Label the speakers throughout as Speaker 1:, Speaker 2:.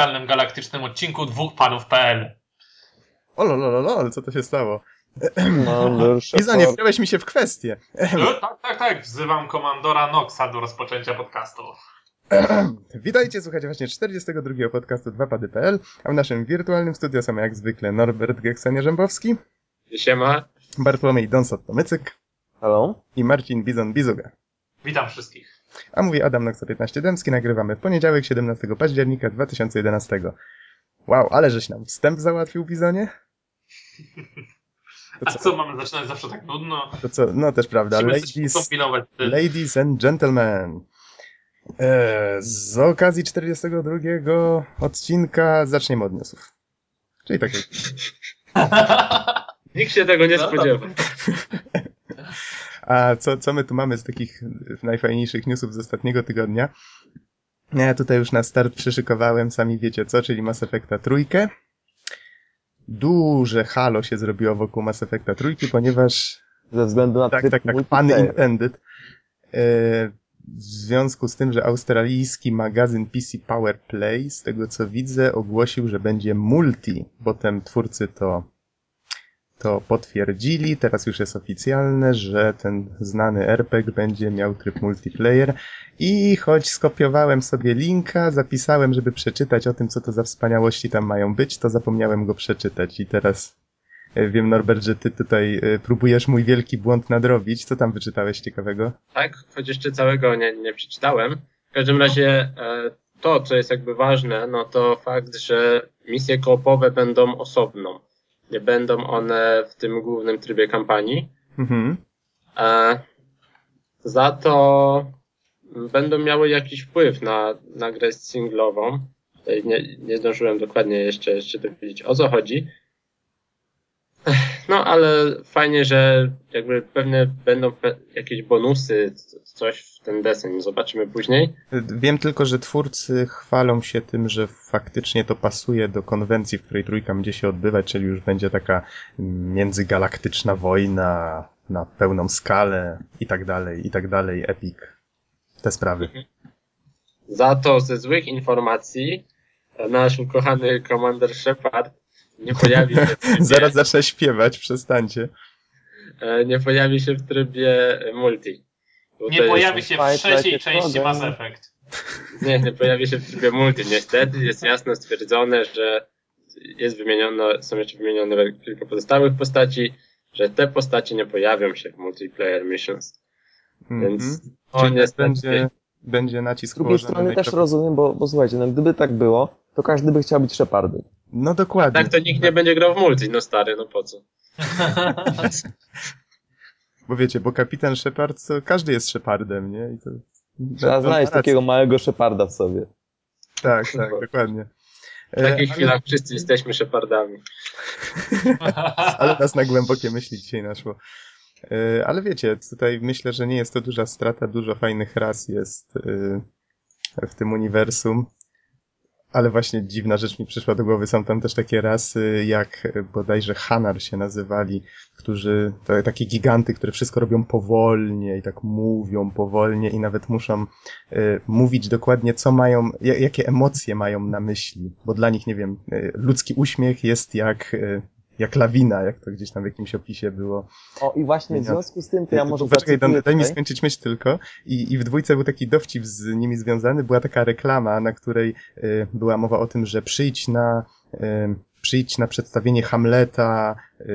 Speaker 1: specjalnym galaktycznym odcinku dwóch panów.pl.
Speaker 2: O lololol, co to się stało? Iza, nie wpiąłeś mi się w kwestię.
Speaker 1: No, tak, tak, tak. Wzywam komandora Noxa do rozpoczęcia podcastu.
Speaker 2: Witajcie, słuchajcie właśnie 42 podcastu 2pady.pl, a w naszym wirtualnym studio są jak zwykle Norbert Geksenia-Rzębowski,
Speaker 3: Siema.
Speaker 2: Bartłomiej Donsot-Tomycyk
Speaker 4: Hello?
Speaker 2: i Marcin Bizon-Bizuga.
Speaker 1: Witam wszystkich.
Speaker 2: A mówi Adam Nox 15 Dębski, nagrywamy w poniedziałek 17 października 2011. Wow, ale żeś nam wstęp załatwił, Bizonie?
Speaker 1: A co, mamy zaczynać zawsze tak nudno?
Speaker 2: To co, no też prawda, ladies,
Speaker 1: kombinować.
Speaker 2: ladies and gentlemen. E, z okazji 42 odcinka zaczniemy od newsów. Czyli tak jak
Speaker 3: Nikt się tego nie
Speaker 1: No
Speaker 3: spodziewał.
Speaker 2: A co, co my tu mamy z takich najfajniejszych newsów z ostatniego tygodnia? Ja tutaj już na start przyszykowałem, sami wiecie co, czyli Mass Effecta trójkę. Duże halo się zrobiło wokół Mass Effecta trójki, ponieważ
Speaker 4: Ze względu na
Speaker 2: tak, tak, tak,
Speaker 4: multiplayer.
Speaker 2: intended. E, w związku z tym, że australijski magazyn PC Power Play, z tego co widzę, ogłosił, że będzie multi. Potem twórcy to, to potwierdzili. Teraz już jest oficjalne, że ten znany RPG będzie miał tryb multiplayer. I choć skopiowałem sobie linka, zapisałem, żeby przeczytać o tym, co to za wspaniałości tam mają być, to zapomniałem go przeczytać. I teraz e, wiem, Norbert, że ty tutaj e, próbujesz mój wielki błąd nadrobić. Co tam wyczytałeś ciekawego?
Speaker 3: Tak, choć jeszcze całego nie, nie przeczytałem. W każdym razie e, to, co jest jakby ważne, no to fakt, że misje koopowe będą osobno. Nie będą one w tym głównym trybie kampanii.
Speaker 2: Mhm.
Speaker 3: E, za to będą miały jakiś wpływ na, na grę singlową. Nie, nie zdążyłem dokładnie jeszcze, jeszcze dowiedzieć o co chodzi. No ale fajnie, że jakby pewnie będą jakieś bonusy, coś w ten deseń. Zobaczymy później.
Speaker 2: Wiem tylko, że twórcy chwalą się tym, że faktycznie to pasuje do konwencji, w której trójka będzie się odbywać, czyli już będzie taka międzygalaktyczna wojna na pełną skalę i tak dalej, i tak dalej, epic. Te sprawy.
Speaker 3: Za to ze złych informacji nasz ukochany Commander Shepard nie pojawi się w trybie,
Speaker 2: Zaraz zacznę śpiewać, przestańcie.
Speaker 3: e, nie pojawi się w trybie e, multi. Bo
Speaker 1: Nie pojawi się w
Speaker 4: Fight
Speaker 1: trzeciej części. Mass Effect.
Speaker 3: Nie, nie pojawi się w trybie multi. Niestety jest jasno stwierdzone, że jest wymienione, są jeszcze wymienione kilka pozostałych postaci, że te postacie nie pojawią się w multiplayer missions. Więc
Speaker 2: Mhm.
Speaker 3: o
Speaker 2: Czyli
Speaker 3: niestety
Speaker 2: będzie, będzie nacisk
Speaker 4: Z drugiej strony też rozumiem, bo, bo słuchajcie, no gdyby tak było, to każdy by chciał być Shepardem.
Speaker 2: No dokładnie.
Speaker 3: tak to nikt nie będzie grał w multi, no stary, no po co?
Speaker 2: Bo wiecie, bo kapitan Shepard, to każdy jest Shepardem, nie? I to,
Speaker 4: Trzeba znaleźć takiego małego Sheparda w sobie.
Speaker 2: Tak, tak, dokładnie.
Speaker 3: W takich
Speaker 2: E, ale-
Speaker 3: chwilach wszyscy jesteśmy Shepardami.
Speaker 2: ale nas na głębokie myśli dzisiaj naszło. E, Ale wiecie, tutaj myślę, że nie jest to duża strata, dużo fajnych ras jest e, w tym uniwersum. Ale właśnie dziwna rzecz mi przyszła do głowy. Są tam też takie rasy, jak e, bodajże Hanar się nazywali, którzy, to takie giganty, które wszystko robią powolnie i tak mówią powolnie i nawet muszą e, mówić dokładnie, co mają, ja- jakie emocje mają na myśli. Bo dla nich, nie wiem, e, ludzki uśmiech jest jak, e, jak lawina, jak to gdzieś tam w jakimś opisie było.
Speaker 4: O, i właśnie w związku z tym, to ja może
Speaker 2: Poczekaj, daj, daj mi skończyć myśl tylko. I, I w dwójce był taki dowcip z nimi związany. Była taka reklama, na której y, była mowa o tym, że przyjdź na, y, przyjdź na przedstawienie Hamleta y,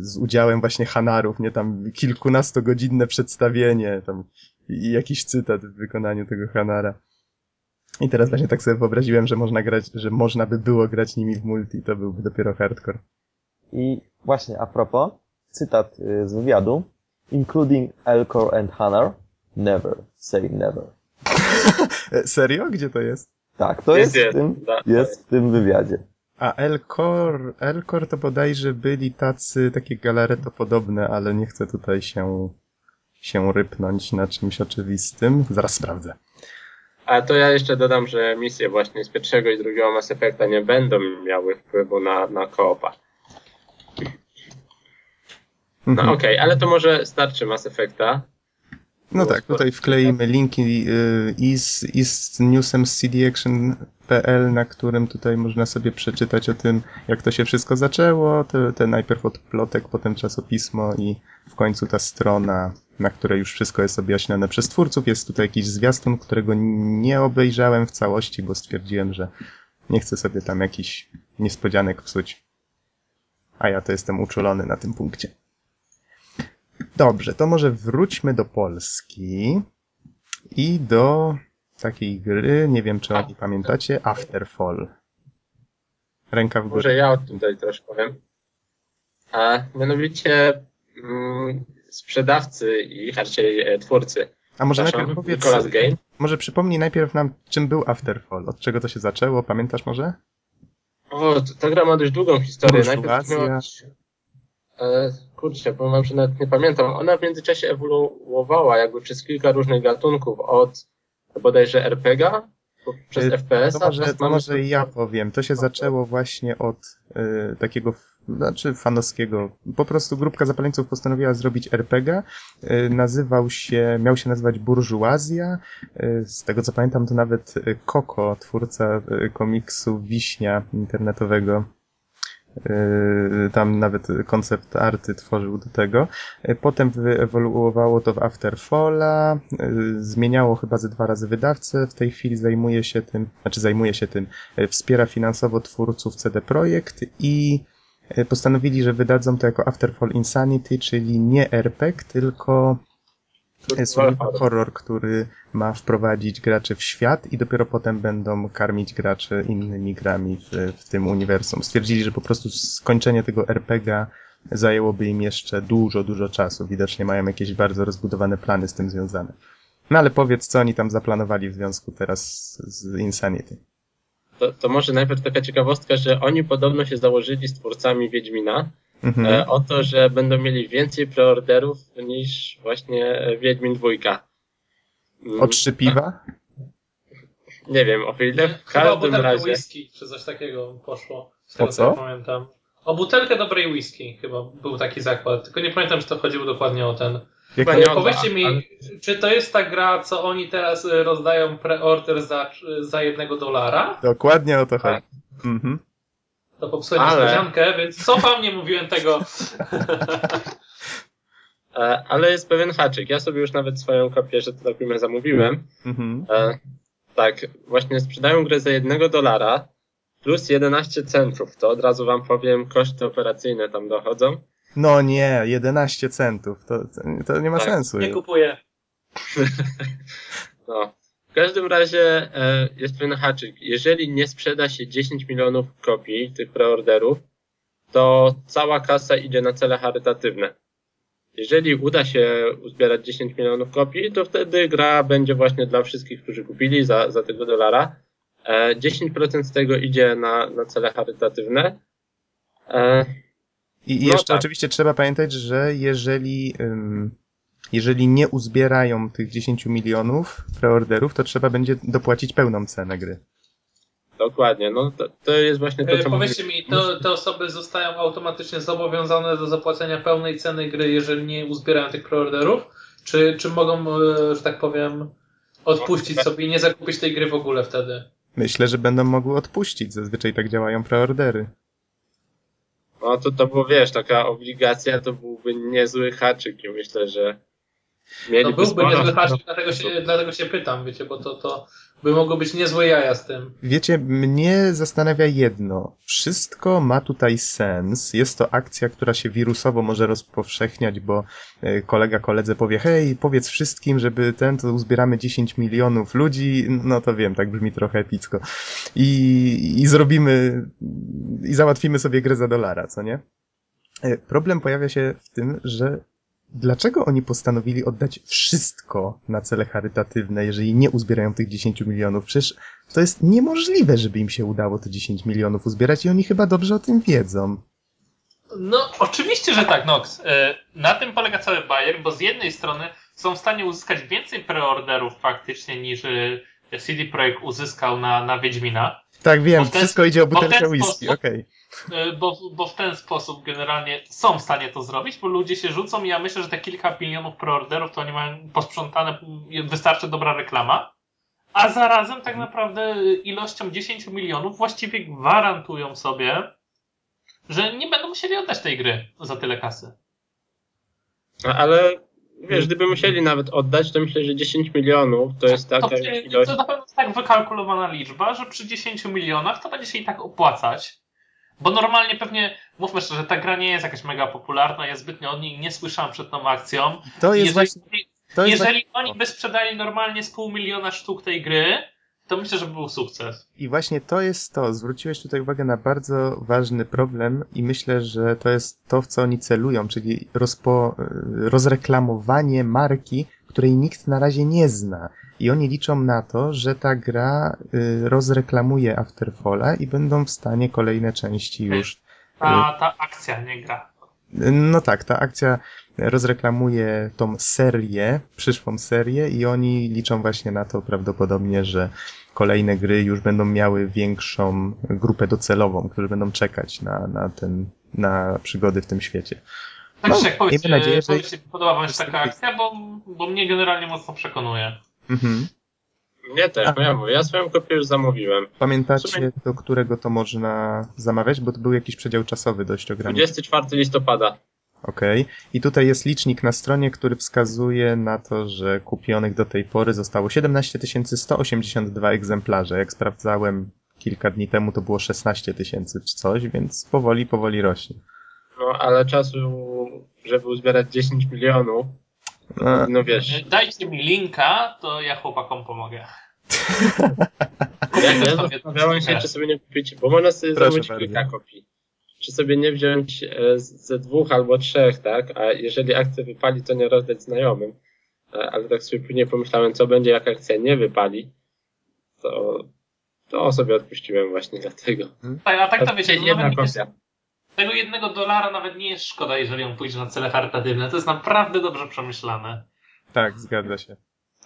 Speaker 2: z udziałem właśnie Hanarów, nie tam kilkunastogodzinne przedstawienie, tam i jakiś cytat w wykonaniu tego Hanara. I teraz właśnie tak sobie wyobraziłem, że można grać, że można by było grać nimi w multi, to byłby dopiero hardcore.
Speaker 4: I właśnie a propos, cytat y, z wywiadu. Including Elcor and Hanar, never say never.
Speaker 2: Serio? Gdzie to jest?
Speaker 4: Tak, to
Speaker 3: Jest,
Speaker 4: jest, w tym,
Speaker 3: da-
Speaker 4: jest w tym wywiadzie.
Speaker 2: A Elcor, Elcor to bodajże byli tacy, takie galareto podobne, ale nie chcę tutaj się, się rypnąć na czymś oczywistym. Zaraz sprawdzę.
Speaker 3: A to ja jeszcze dodam, że misje właśnie z pierwszego i drugiego Mass Effecta nie będą miały wpływu na, na koopa. No
Speaker 2: Mhm.
Speaker 3: okej, ale to może starczy Mass Effecta.
Speaker 2: No tak, tutaj wkleimy linki y, i z, i z newsem z cdaction.pl, na którym tutaj można sobie przeczytać o tym, jak to się wszystko zaczęło. Te, te najpierw od plotek, potem czasopismo i w końcu ta strona, na której już wszystko jest objaśnione przez twórców. Jest tutaj jakiś zwiastun, którego nie obejrzałem w całości, bo stwierdziłem, że nie chcę sobie tam jakiś niespodzianek psuć. A ja to jestem uczulony na tym punkcie. Dobrze, to może wróćmy do Polski i do takiej gry, nie wiem czy o pamiętacie, Afterfall. Ręka w górę.
Speaker 3: Może ja tutaj też powiem. A mianowicie mm, sprzedawcy i raczej e, twórcy.
Speaker 2: A może najpierw powiedz,
Speaker 3: Nicolas Game.
Speaker 2: może przypomnij najpierw nam, czym był Afterfall, od czego to się zaczęło, pamiętasz może?
Speaker 3: O, ta gra ma dość długą historię.
Speaker 2: Burżuazja.
Speaker 3: miała E, kurczę, powiem wam, że nawet nie pamiętam. Ona w międzyczasie ewoluowała jakby przez kilka różnych gatunków, od bodajże RPG przez
Speaker 2: Y,
Speaker 3: FPS.
Speaker 2: To może, to może ja powiem. To się zaczęło właśnie od y, takiego, znaczy fanowskiego. Po prostu grupka zapaleńców postanowiła zrobić RPG. Y, nazywał się, miał się nazywać Burżuazja. Y, z tego co pamiętam, to nawet Koko, twórca komiksu Wiśnia internetowego. Y, Tam nawet koncept arty tworzył do tego. Y, Potem wyewoluowało to w Afterfalla, y, zmieniało chyba ze dwa razy wydawcę, w tej chwili zajmuje się tym, znaczy zajmuje się tym, wspiera finansowo twórców CD Projekt i postanowili, że wydadzą to jako Afterfall Insanity, czyli nie RPG, tylko y, survival horror, który ma wprowadzić graczy w świat i dopiero potem będą karmić graczy innymi grami w, w tym uniwersum. Stwierdzili, że po prostu skończenie tego RPG zajęłoby im jeszcze dużo, dużo czasu. Widocznie mają jakieś bardzo rozbudowane plany z tym związane. No ale powiedz, co oni tam zaplanowali w związku teraz z Insanity.
Speaker 3: To, to może najpierw taka ciekawostka, że oni podobno się założyli z twórcami Wiedźmina
Speaker 2: Mhm.
Speaker 3: e, o to, że będą mieli więcej preorderów niż właśnie e, Wiedźmin dwójka. Mm,
Speaker 2: O trzy piwa?
Speaker 3: Nie wiem o ile, w
Speaker 5: Chyba o
Speaker 3: każdym
Speaker 5: butelkę
Speaker 3: razie.
Speaker 5: whisky, czy coś takiego poszło. Z
Speaker 2: O
Speaker 5: tego
Speaker 2: co?
Speaker 5: co pamiętam. O butelkę dobrej whisky chyba był taki zakład. Tylko nie pamiętam, czy to chodziło dokładnie o ten.
Speaker 2: Jak
Speaker 3: Chyba nie o-
Speaker 5: Powiedzcie mi,
Speaker 3: ale-
Speaker 5: czy to jest ta gra, co oni teraz y, rozdają preorder za, za jednego dolara?
Speaker 2: Dokładnie o to chodzi.
Speaker 3: Tak.
Speaker 2: Mhm.
Speaker 5: To popsułem
Speaker 3: Ale-
Speaker 5: niespodziankę, więc cofam, nie mówiłem tego.
Speaker 3: E, Ale jest pewien haczyk. Ja sobie już nawet swoją kopię, że to tak powiem, zamówiłem.
Speaker 2: Mhm.
Speaker 3: E, tak, właśnie sprzedają grę za jednego dolara plus 11 centów. To od razu wam powiem, koszty operacyjne tam dochodzą.
Speaker 2: No nie, 11 centów. To, to, to nie ma
Speaker 3: Tak,
Speaker 2: sensu.
Speaker 5: Nie kupuję.
Speaker 3: No. W każdym razie e, jest pewien haczyk. Jeżeli nie sprzeda się 10 milionów kopii tych preorderów, to cała kasa idzie na cele charytatywne. Jeżeli uda się uzbierać 10 milionów kopii, to wtedy gra będzie właśnie dla wszystkich, którzy kupili za, za tego dolara. E, 10% z tego idzie na, na cele charytatywne. E,
Speaker 2: I i
Speaker 3: No
Speaker 2: jeszcze
Speaker 3: tak.
Speaker 2: oczywiście trzeba pamiętać, że jeżeli, ym, jeżeli nie uzbierają tych 10 milionów preorderów, to trzeba będzie dopłacić pełną cenę gry.
Speaker 3: dokładnie. No to, to jest właśnie to,
Speaker 5: E,
Speaker 3: co
Speaker 5: Powiedzcie
Speaker 3: mówię.
Speaker 5: mi, to, te osoby zostają automatycznie zobowiązane do zapłacenia pełnej ceny gry, jeżeli nie uzbierają tych preorderów? Czy, czy mogą, e, że tak powiem, odpuścić sobie i nie zakupić tej gry w ogóle wtedy?
Speaker 2: Myślę, że będą mogły odpuścić. Zazwyczaj tak działają preordery.
Speaker 3: No to, to było, wiesz, taka obligacja to byłby niezły haczyk i myślę, że
Speaker 5: To
Speaker 3: mieliby
Speaker 5: byłby niezły haczyk, dlatego się, dlatego się pytam, wiecie, bo to, to by mogło być niezłe jaja z tym.
Speaker 2: Wiecie, mnie zastanawia jedno. Wszystko ma tutaj sens. Jest to akcja, która się wirusowo może rozpowszechniać, bo e, kolega koledze powie, hej, powiedz wszystkim, żeby ten, to uzbieramy 10 milionów ludzi. No to wiem, tak brzmi trochę epicko. I, i zrobimy, i załatwimy sobie grę za dolara, co nie? E, Problem pojawia się w tym, że dlaczego oni postanowili oddać wszystko na cele charytatywne, jeżeli nie uzbierają tych 10 milionów? Przecież to jest niemożliwe, żeby im się udało te 10 milionów uzbierać i oni chyba dobrze o tym wiedzą.
Speaker 5: No, oczywiście, że tak, Nox. E, Na tym polega cały bajer, bo z jednej strony są w stanie uzyskać więcej preorderów faktycznie niż e, CD Projekt uzyskał na, na Wiedźmina.
Speaker 2: Tak, wiem,
Speaker 5: ten-
Speaker 2: wszystko idzie o butelkę whisky, okej.
Speaker 5: E, Bo, bo w ten sposób generalnie są w stanie to zrobić, bo ludzie się rzucą i ja myślę, że te kilka milionów preorderów to oni mają posprzątane, wystarczy dobra reklama. A zarazem tak naprawdę ilością 10 milionów właściwie gwarantują sobie, że nie będą musieli oddać tej gry za tyle kasy.
Speaker 3: No, ale wiesz, gdyby musieli nawet oddać, to myślę, że 10 milionów to jest
Speaker 5: To,
Speaker 3: taka
Speaker 5: przy-
Speaker 3: ilość.
Speaker 5: to na pewno jest tak wykalkulowana liczba, że przy 10 milionach to będzie się i tak opłacać. Bo normalnie pewnie, mówmy szczerze, ta gra nie jest jakaś mega popularna, ja zbytnio o niej nie słyszałem przed tą akcją.
Speaker 2: To jest
Speaker 5: jeżeli
Speaker 2: właśnie... To jest
Speaker 5: jeżeli oni by sprzedali normalnie z pół miliona sztuk tej gry, to myślę, że by był sukces.
Speaker 2: I właśnie to jest to. Zwróciłeś tutaj uwagę na bardzo ważny problem i myślę, że to jest to, w co oni celują, czyli rozpo, rozreklamowanie marki, której nikt na razie nie zna. I oni liczą na to, że ta gra y, rozreklamuje Afterfalla i będą w stanie kolejne części już.
Speaker 5: Ta, ta akcja, nie gra.
Speaker 2: No tak, ta akcja rozreklamuje tą serię, przyszłą serię i oni liczą właśnie na to prawdopodobnie, że kolejne gry już będą miały większą grupę docelową, którzy będą czekać na, na ten, na przygody w tym świecie.
Speaker 5: Tak
Speaker 2: No,
Speaker 5: jak powiedzcie,
Speaker 2: nadzieję, że-
Speaker 5: podoba wam się taka akcja, bo, bo mnie generalnie mocno przekonuje.
Speaker 2: Mhm.
Speaker 3: Mnie też, no ja mówię, ja swoją kopię już zamówiłem.
Speaker 2: Pamiętacie,
Speaker 3: sumie-
Speaker 2: do którego to można zamawiać? Bo to był jakiś przedział czasowy dość ograniczony.
Speaker 3: 24 listopada.
Speaker 2: Okej. I tutaj jest licznik na stronie, który wskazuje na to, że kupionych do tej pory zostało 17 182 egzemplarze. Jak sprawdzałem kilka dni temu, to było 16 tysięcy czy coś, więc powoli, powoli rośnie.
Speaker 3: No ale czasu, żeby uzbierać 10 milionów,
Speaker 2: No,
Speaker 3: no wiesz,
Speaker 5: Dajcie mi linka, to ja chłopakom pomogę.
Speaker 3: ja
Speaker 5: sobie
Speaker 3: zastanawiałem się, czy sobie nie kupić, bo można sobie
Speaker 2: Proszę
Speaker 3: zamówić
Speaker 2: bardzo.
Speaker 3: kilka kopii. Czy sobie nie wziąć e, z- ze dwóch albo trzech, tak? A jeżeli akcja wypali, to nie rozdać znajomym. E, Ale tak sobie później pomyślałem, co będzie, jak akcja nie wypali, to, to sobie odpuściłem właśnie dlatego.
Speaker 5: Tak, a tak to wiecie,
Speaker 3: jedna kopia.
Speaker 5: Tego jednego dolara nawet nie jest szkoda, jeżeli on pójdzie na cele charytatywne. To jest naprawdę dobrze przemyślane.
Speaker 2: tak, zgadza się.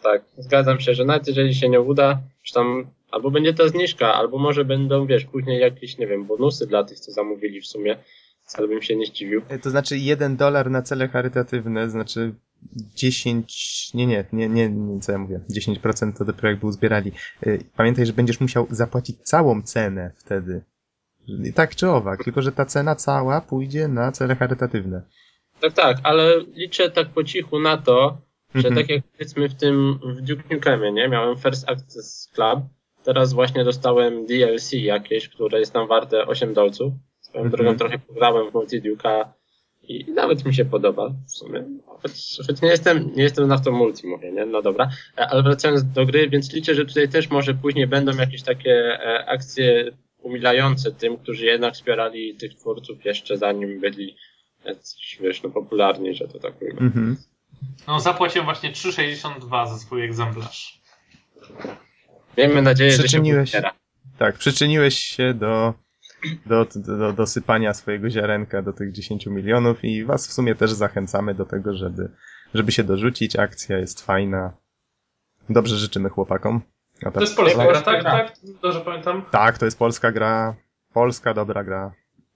Speaker 3: Tak, zgadzam się, że nawet jeżeli się nie uda, że tam albo będzie to zniżka, albo może będą, wiesz, później jakieś, nie wiem, bonusy dla tych, co zamówili w sumie. Wcale bym się nie zdziwił.
Speaker 2: E, To znaczy 1 dolar na cele charytatywne, znaczy 10, nie, nie, nie, nie, nie co ja mówię, 10% to dopiero jakby uzbierali. E, Pamiętaj, że będziesz musiał zapłacić całą cenę wtedy. Tak czy owak, tylko że ta cena cała pójdzie na cele charytatywne.
Speaker 3: Tak, tak, ale liczę tak po cichu na to, że
Speaker 2: Mhm.
Speaker 3: tak jak powiedzmy w tym, w Duke nie? Miałem First Access Club, teraz właśnie dostałem DLC jakieś, które jest tam warte 8 dolców. Swoją
Speaker 2: Mhm.
Speaker 3: drogą trochę pograłem w Multiduke'a i nawet mi się podoba w sumie. Choć, choć nie jestem, nie jestem na to multi, mówię, nie? No dobra. E, Ale wracając do gry, więc liczę, że tutaj też może później będą jakieś takie e, akcje umilające tym, którzy jednak wspierali tych twórców jeszcze zanim byli wiesz, no popularni, że to tak ujmę.
Speaker 2: Mhm.
Speaker 5: No, zapłaciłem właśnie 3,62 za swój egzemplarz.
Speaker 3: Miejmy nadzieję, że się
Speaker 2: Przyczyniłeś-
Speaker 3: uzbiera.
Speaker 2: Tak, przyczyniłeś się do, do, do, do dosypania swojego ziarenka do tych 10 milionów i was w sumie też zachęcamy do tego, żeby, żeby się dorzucić. Akcja jest fajna. Dobrze życzymy chłopakom. A
Speaker 5: To jest polska gra, tak?
Speaker 3: gra.
Speaker 5: Tak? Dobrze pamiętam?
Speaker 2: tak, to jest polska gra. Polska dobra gra.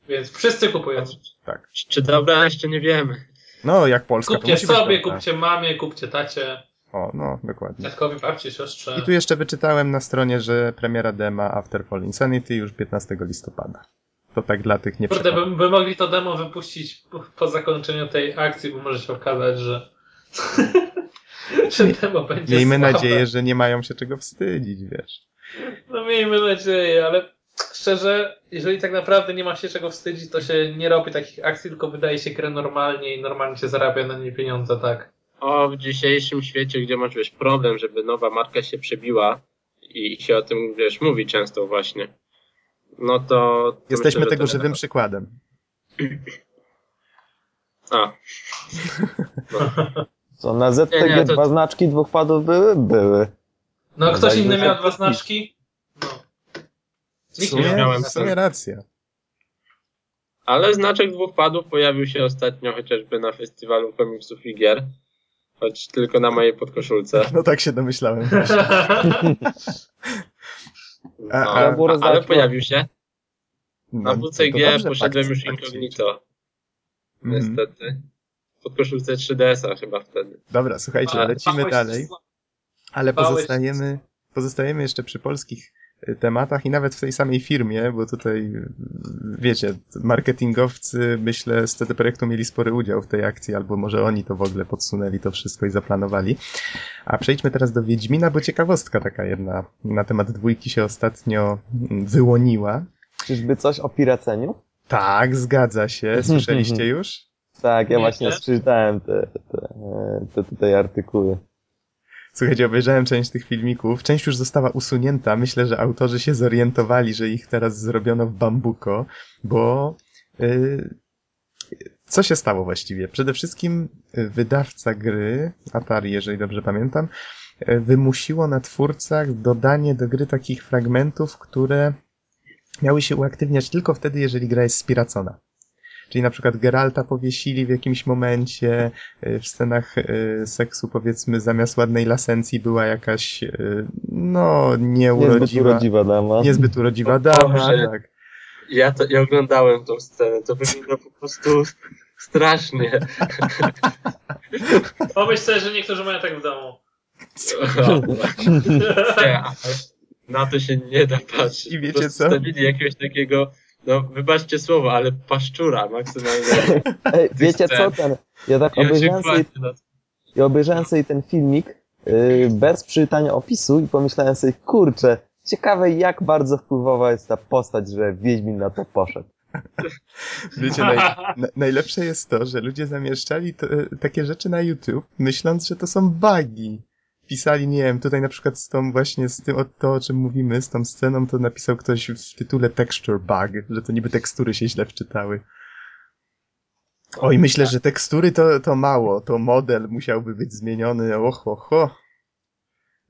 Speaker 5: Więc wszyscy kupują.
Speaker 2: Tak.
Speaker 3: Czy, dobra, jeszcze nie wiemy.
Speaker 2: No, jak Polska,
Speaker 5: Kupcie sobie, kupcie mamie, kupcie tacie,
Speaker 2: O, no, dokładnie.
Speaker 5: dziadkowi, babci, siostrze.
Speaker 2: I tu jeszcze wyczytałem na stronie, że premiera dema Afterfall Insanity już 15 listopada. To tak dla tych
Speaker 5: Kurde,
Speaker 2: nieprzekonanych.
Speaker 5: by, by mogli to demo wypuścić po, po zakończeniu tej akcji, bo może się okazać, że, że demo będzie
Speaker 2: Miejmy
Speaker 5: słabe.
Speaker 2: nadzieję, że nie mają się czego wstydzić, wiesz.
Speaker 5: No miejmy nadzieję, ale szczerze, jeżeli tak naprawdę nie ma się czego wstydzić, to się nie robi takich akcji, tylko wydaje się grę normalnie i normalnie się zarabia na nie pieniądze, tak.
Speaker 3: O, w dzisiejszym świecie, gdzie masz, wiesz, problem, żeby nowa marka się przebiła i się o tym, wiesz, mówi często właśnie. No to... to
Speaker 2: Jesteśmy
Speaker 3: myślę, że
Speaker 2: tego żywym przykładem.
Speaker 3: A,
Speaker 4: Co, na ZTG
Speaker 3: Nie, nie, to-
Speaker 4: dwa znaczki dwóch padów były? Były.
Speaker 5: No
Speaker 4: No,
Speaker 5: ktoś inny miał dwa znaczki? No.
Speaker 2: W
Speaker 5: nie
Speaker 3: miałem
Speaker 2: w sumie racja.
Speaker 3: ale znaczek dwóch padów pojawił się ostatnio chociażby na festiwalu komiksów i gier. Choć tylko na mojej podkoszulce.
Speaker 2: No tak się domyślałem.
Speaker 3: No,
Speaker 2: A-
Speaker 4: a-
Speaker 3: ale
Speaker 4: rozdać-
Speaker 3: pojawił się.
Speaker 2: No,
Speaker 3: Na
Speaker 2: to
Speaker 3: WCG poszedłem
Speaker 2: fakt-
Speaker 3: już
Speaker 2: fakcie.
Speaker 3: incognito.
Speaker 2: Mhm.
Speaker 3: Niestety. Po koszulce 3DS-a chyba wtedy.
Speaker 2: Dobra, słuchajcie,
Speaker 1: A,
Speaker 2: lecimy dalej, ale pozostajemy, pozostajemy jeszcze przy polskich y, tematach i nawet w tej samej firmie, bo tutaj, y, wiecie, marketingowcy, myślę, z CD Projektu mieli spory udział w tej akcji, albo może oni to w ogóle podsunęli to wszystko i zaplanowali. A przejdźmy teraz do Wiedźmina, bo ciekawostka taka jedna na temat dwójki się ostatnio mm, wyłoniła.
Speaker 4: Czyżby coś o piraceniu?
Speaker 2: Tak, zgadza się. Słyszeliście już?
Speaker 4: Tak, ja
Speaker 1: Nie,
Speaker 4: właśnie
Speaker 1: nie?
Speaker 4: przeczytałem te, te, te tutaj artykuły.
Speaker 2: Słuchajcie, obejrzałem część tych filmików. Część już została usunięta. Myślę, że autorzy się zorientowali, że ich teraz zrobiono w bambuko, bo yy, co się stało właściwie? Przede wszystkim y, wydawca gry, Atari, jeżeli dobrze pamiętam, y, wymusiło na twórcach dodanie do gry takich fragmentów, które miały się uaktywniać tylko wtedy, jeżeli gra jest spiracona. Czyli na przykład Geralta powiesili w jakimś momencie, y, w scenach y, seksu powiedzmy zamiast ładnej lasencji była jakaś y, no
Speaker 4: Niezbyt
Speaker 2: nieurodziwa,
Speaker 4: urodziwa dama.
Speaker 2: niezbyt urodziwa
Speaker 3: O
Speaker 2: dama, tak.
Speaker 3: Ja, to, ja oglądałem tą scenę, to wygląda po prostu strasznie.
Speaker 1: Pomyśl sobie, że niektórzy mają tak w domu.
Speaker 3: Nie, na to się nie da patrzeć.
Speaker 2: I wiecie co?
Speaker 3: Stawili jakiegoś takiego, no wybaczcie słowo, ale paszczura maksymalnie.
Speaker 4: Ej, wiecie co? Ten, ja tak
Speaker 3: I
Speaker 4: obejrzałem sobie, obejrzałem sobie ten filmik yy, bez przeczytania opisu i pomyślałem sobie, kurczę, ciekawe jak bardzo wpływowa jest ta postać, że Wiedźmin na to poszedł.
Speaker 2: Wiecie, naj, na, najlepsze jest to, że ludzie zamieszczali takie rzeczy na YouTube, myśląc, że to są bugi. Pisali, nie wiem, tutaj na przykład z tą właśnie, z tym, o, to o czym mówimy, z tą sceną, to napisał ktoś w tytule texture bug, że to niby tekstury się źle wczytały. Oj, myślę, że tekstury to, to mało, to model musiałby być zmieniony, oho, ho.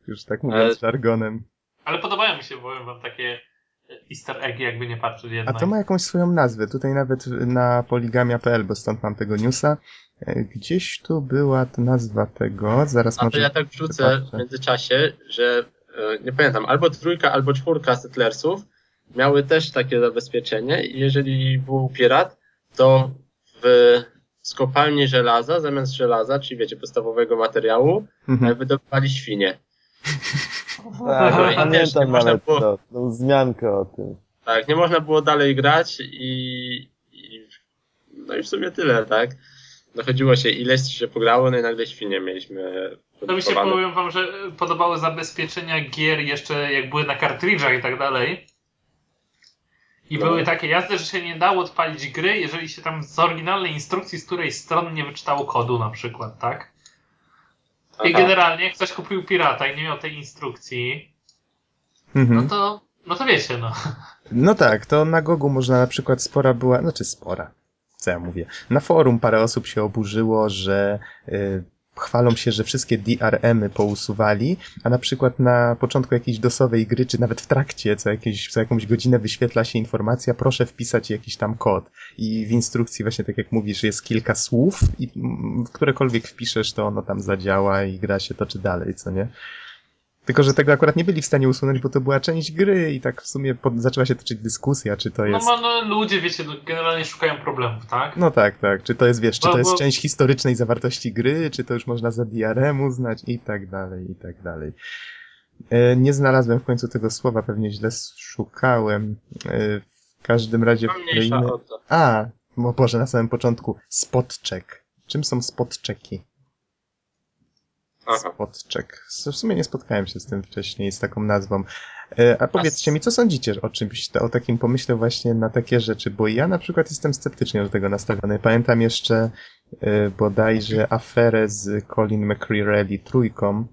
Speaker 2: Już tak mówiąc
Speaker 3: Ale-
Speaker 2: żargonem.
Speaker 5: Ale podobają mi się, powiem wam, takie easter eggi, jakby nie patrzeć
Speaker 2: A
Speaker 5: jednak.
Speaker 2: to ma jakąś swoją nazwę. Tutaj nawet na poligamia.pl, bo stąd mam tego newsa. e, Gdzieś tu była ta nazwa tego. Zaraz
Speaker 3: A to
Speaker 2: może.
Speaker 3: ja tak wrzucę
Speaker 2: wypatrzę.
Speaker 3: w międzyczasie, że e, nie pamiętam, albo trójka, albo czwórka Settlersów miały też takie zabezpieczenie i jeżeli był pirat, to w skopalni żelaza, zamiast żelaza, czyli wiecie, podstawowego materiału,
Speaker 2: Mhm.
Speaker 3: wydobywali świnie.
Speaker 4: Tak,
Speaker 3: No nie
Speaker 4: pamiętam
Speaker 3: można
Speaker 4: nawet
Speaker 3: było-
Speaker 4: to, tą wzmiankę o tym.
Speaker 3: Tak, nie można było dalej grać i, i no i w sumie tyle, tak? Dochodziło się, ileś się pograło, no i nagle świnie mieliśmy
Speaker 5: To mi się powiem wam, że podobały zabezpieczenia gier jeszcze jak były na kartridżach i tak dalej. I
Speaker 3: No.
Speaker 5: były takie jazdy, że się nie dało odpalić gry, jeżeli się tam z oryginalnej instrukcji z której strony nie wyczytało kodu na przykład, tak? I generalnie jak ktoś kupił pirata i nie miał tej instrukcji,
Speaker 2: Mhm.
Speaker 5: no to, no to wiecie, no.
Speaker 2: No tak, to na Gogu można na przykład spora była, znaczy spora, co ja mówię. Na forum parę osób się oburzyło, że y, chwalą się, że wszystkie DRM-y pousuwali, a na przykład na początku jakiejś dosowej gry, czy nawet w trakcie, co, jakieś, co jakąś godzinę wyświetla się informacja, proszę wpisać jakiś tam kod. I w instrukcji właśnie tak jak mówisz, jest kilka słów i którekolwiek wpiszesz, to ono tam zadziała i gra się toczy dalej, co nie? Tylko, że tego akurat nie byli w stanie usunąć, bo to była część gry i tak w sumie pod, zaczęła się toczyć dyskusja, czy to
Speaker 5: No,
Speaker 2: jest...
Speaker 5: ma- no ludzie, wiecie, no, generalnie szukają problemów, tak?
Speaker 2: No tak, tak. Czy to jest, wiesz, czy
Speaker 5: Bo-
Speaker 2: to jest
Speaker 5: bo-
Speaker 2: część historycznej zawartości gry, czy to już można za DRM uznać i tak dalej, i tak dalej. E, Nie znalazłem w końcu tego słowa, pewnie źle szukałem. E, W każdym razie
Speaker 3: No, o to.
Speaker 2: A, o Boże, na samym początku. Spot check. Czym są spot checki?
Speaker 3: Aha.
Speaker 2: Spot check. W sumie nie spotkałem się z tym wcześniej, z taką nazwą. E, A powiedzcie mi, co sądzicie o czymś, o takim pomyśle właśnie na takie rzeczy, bo ja na przykład jestem sceptycznie do tego nastawiony. Pamiętam jeszcze e, bodajże aferę z Colin McCreary trójką,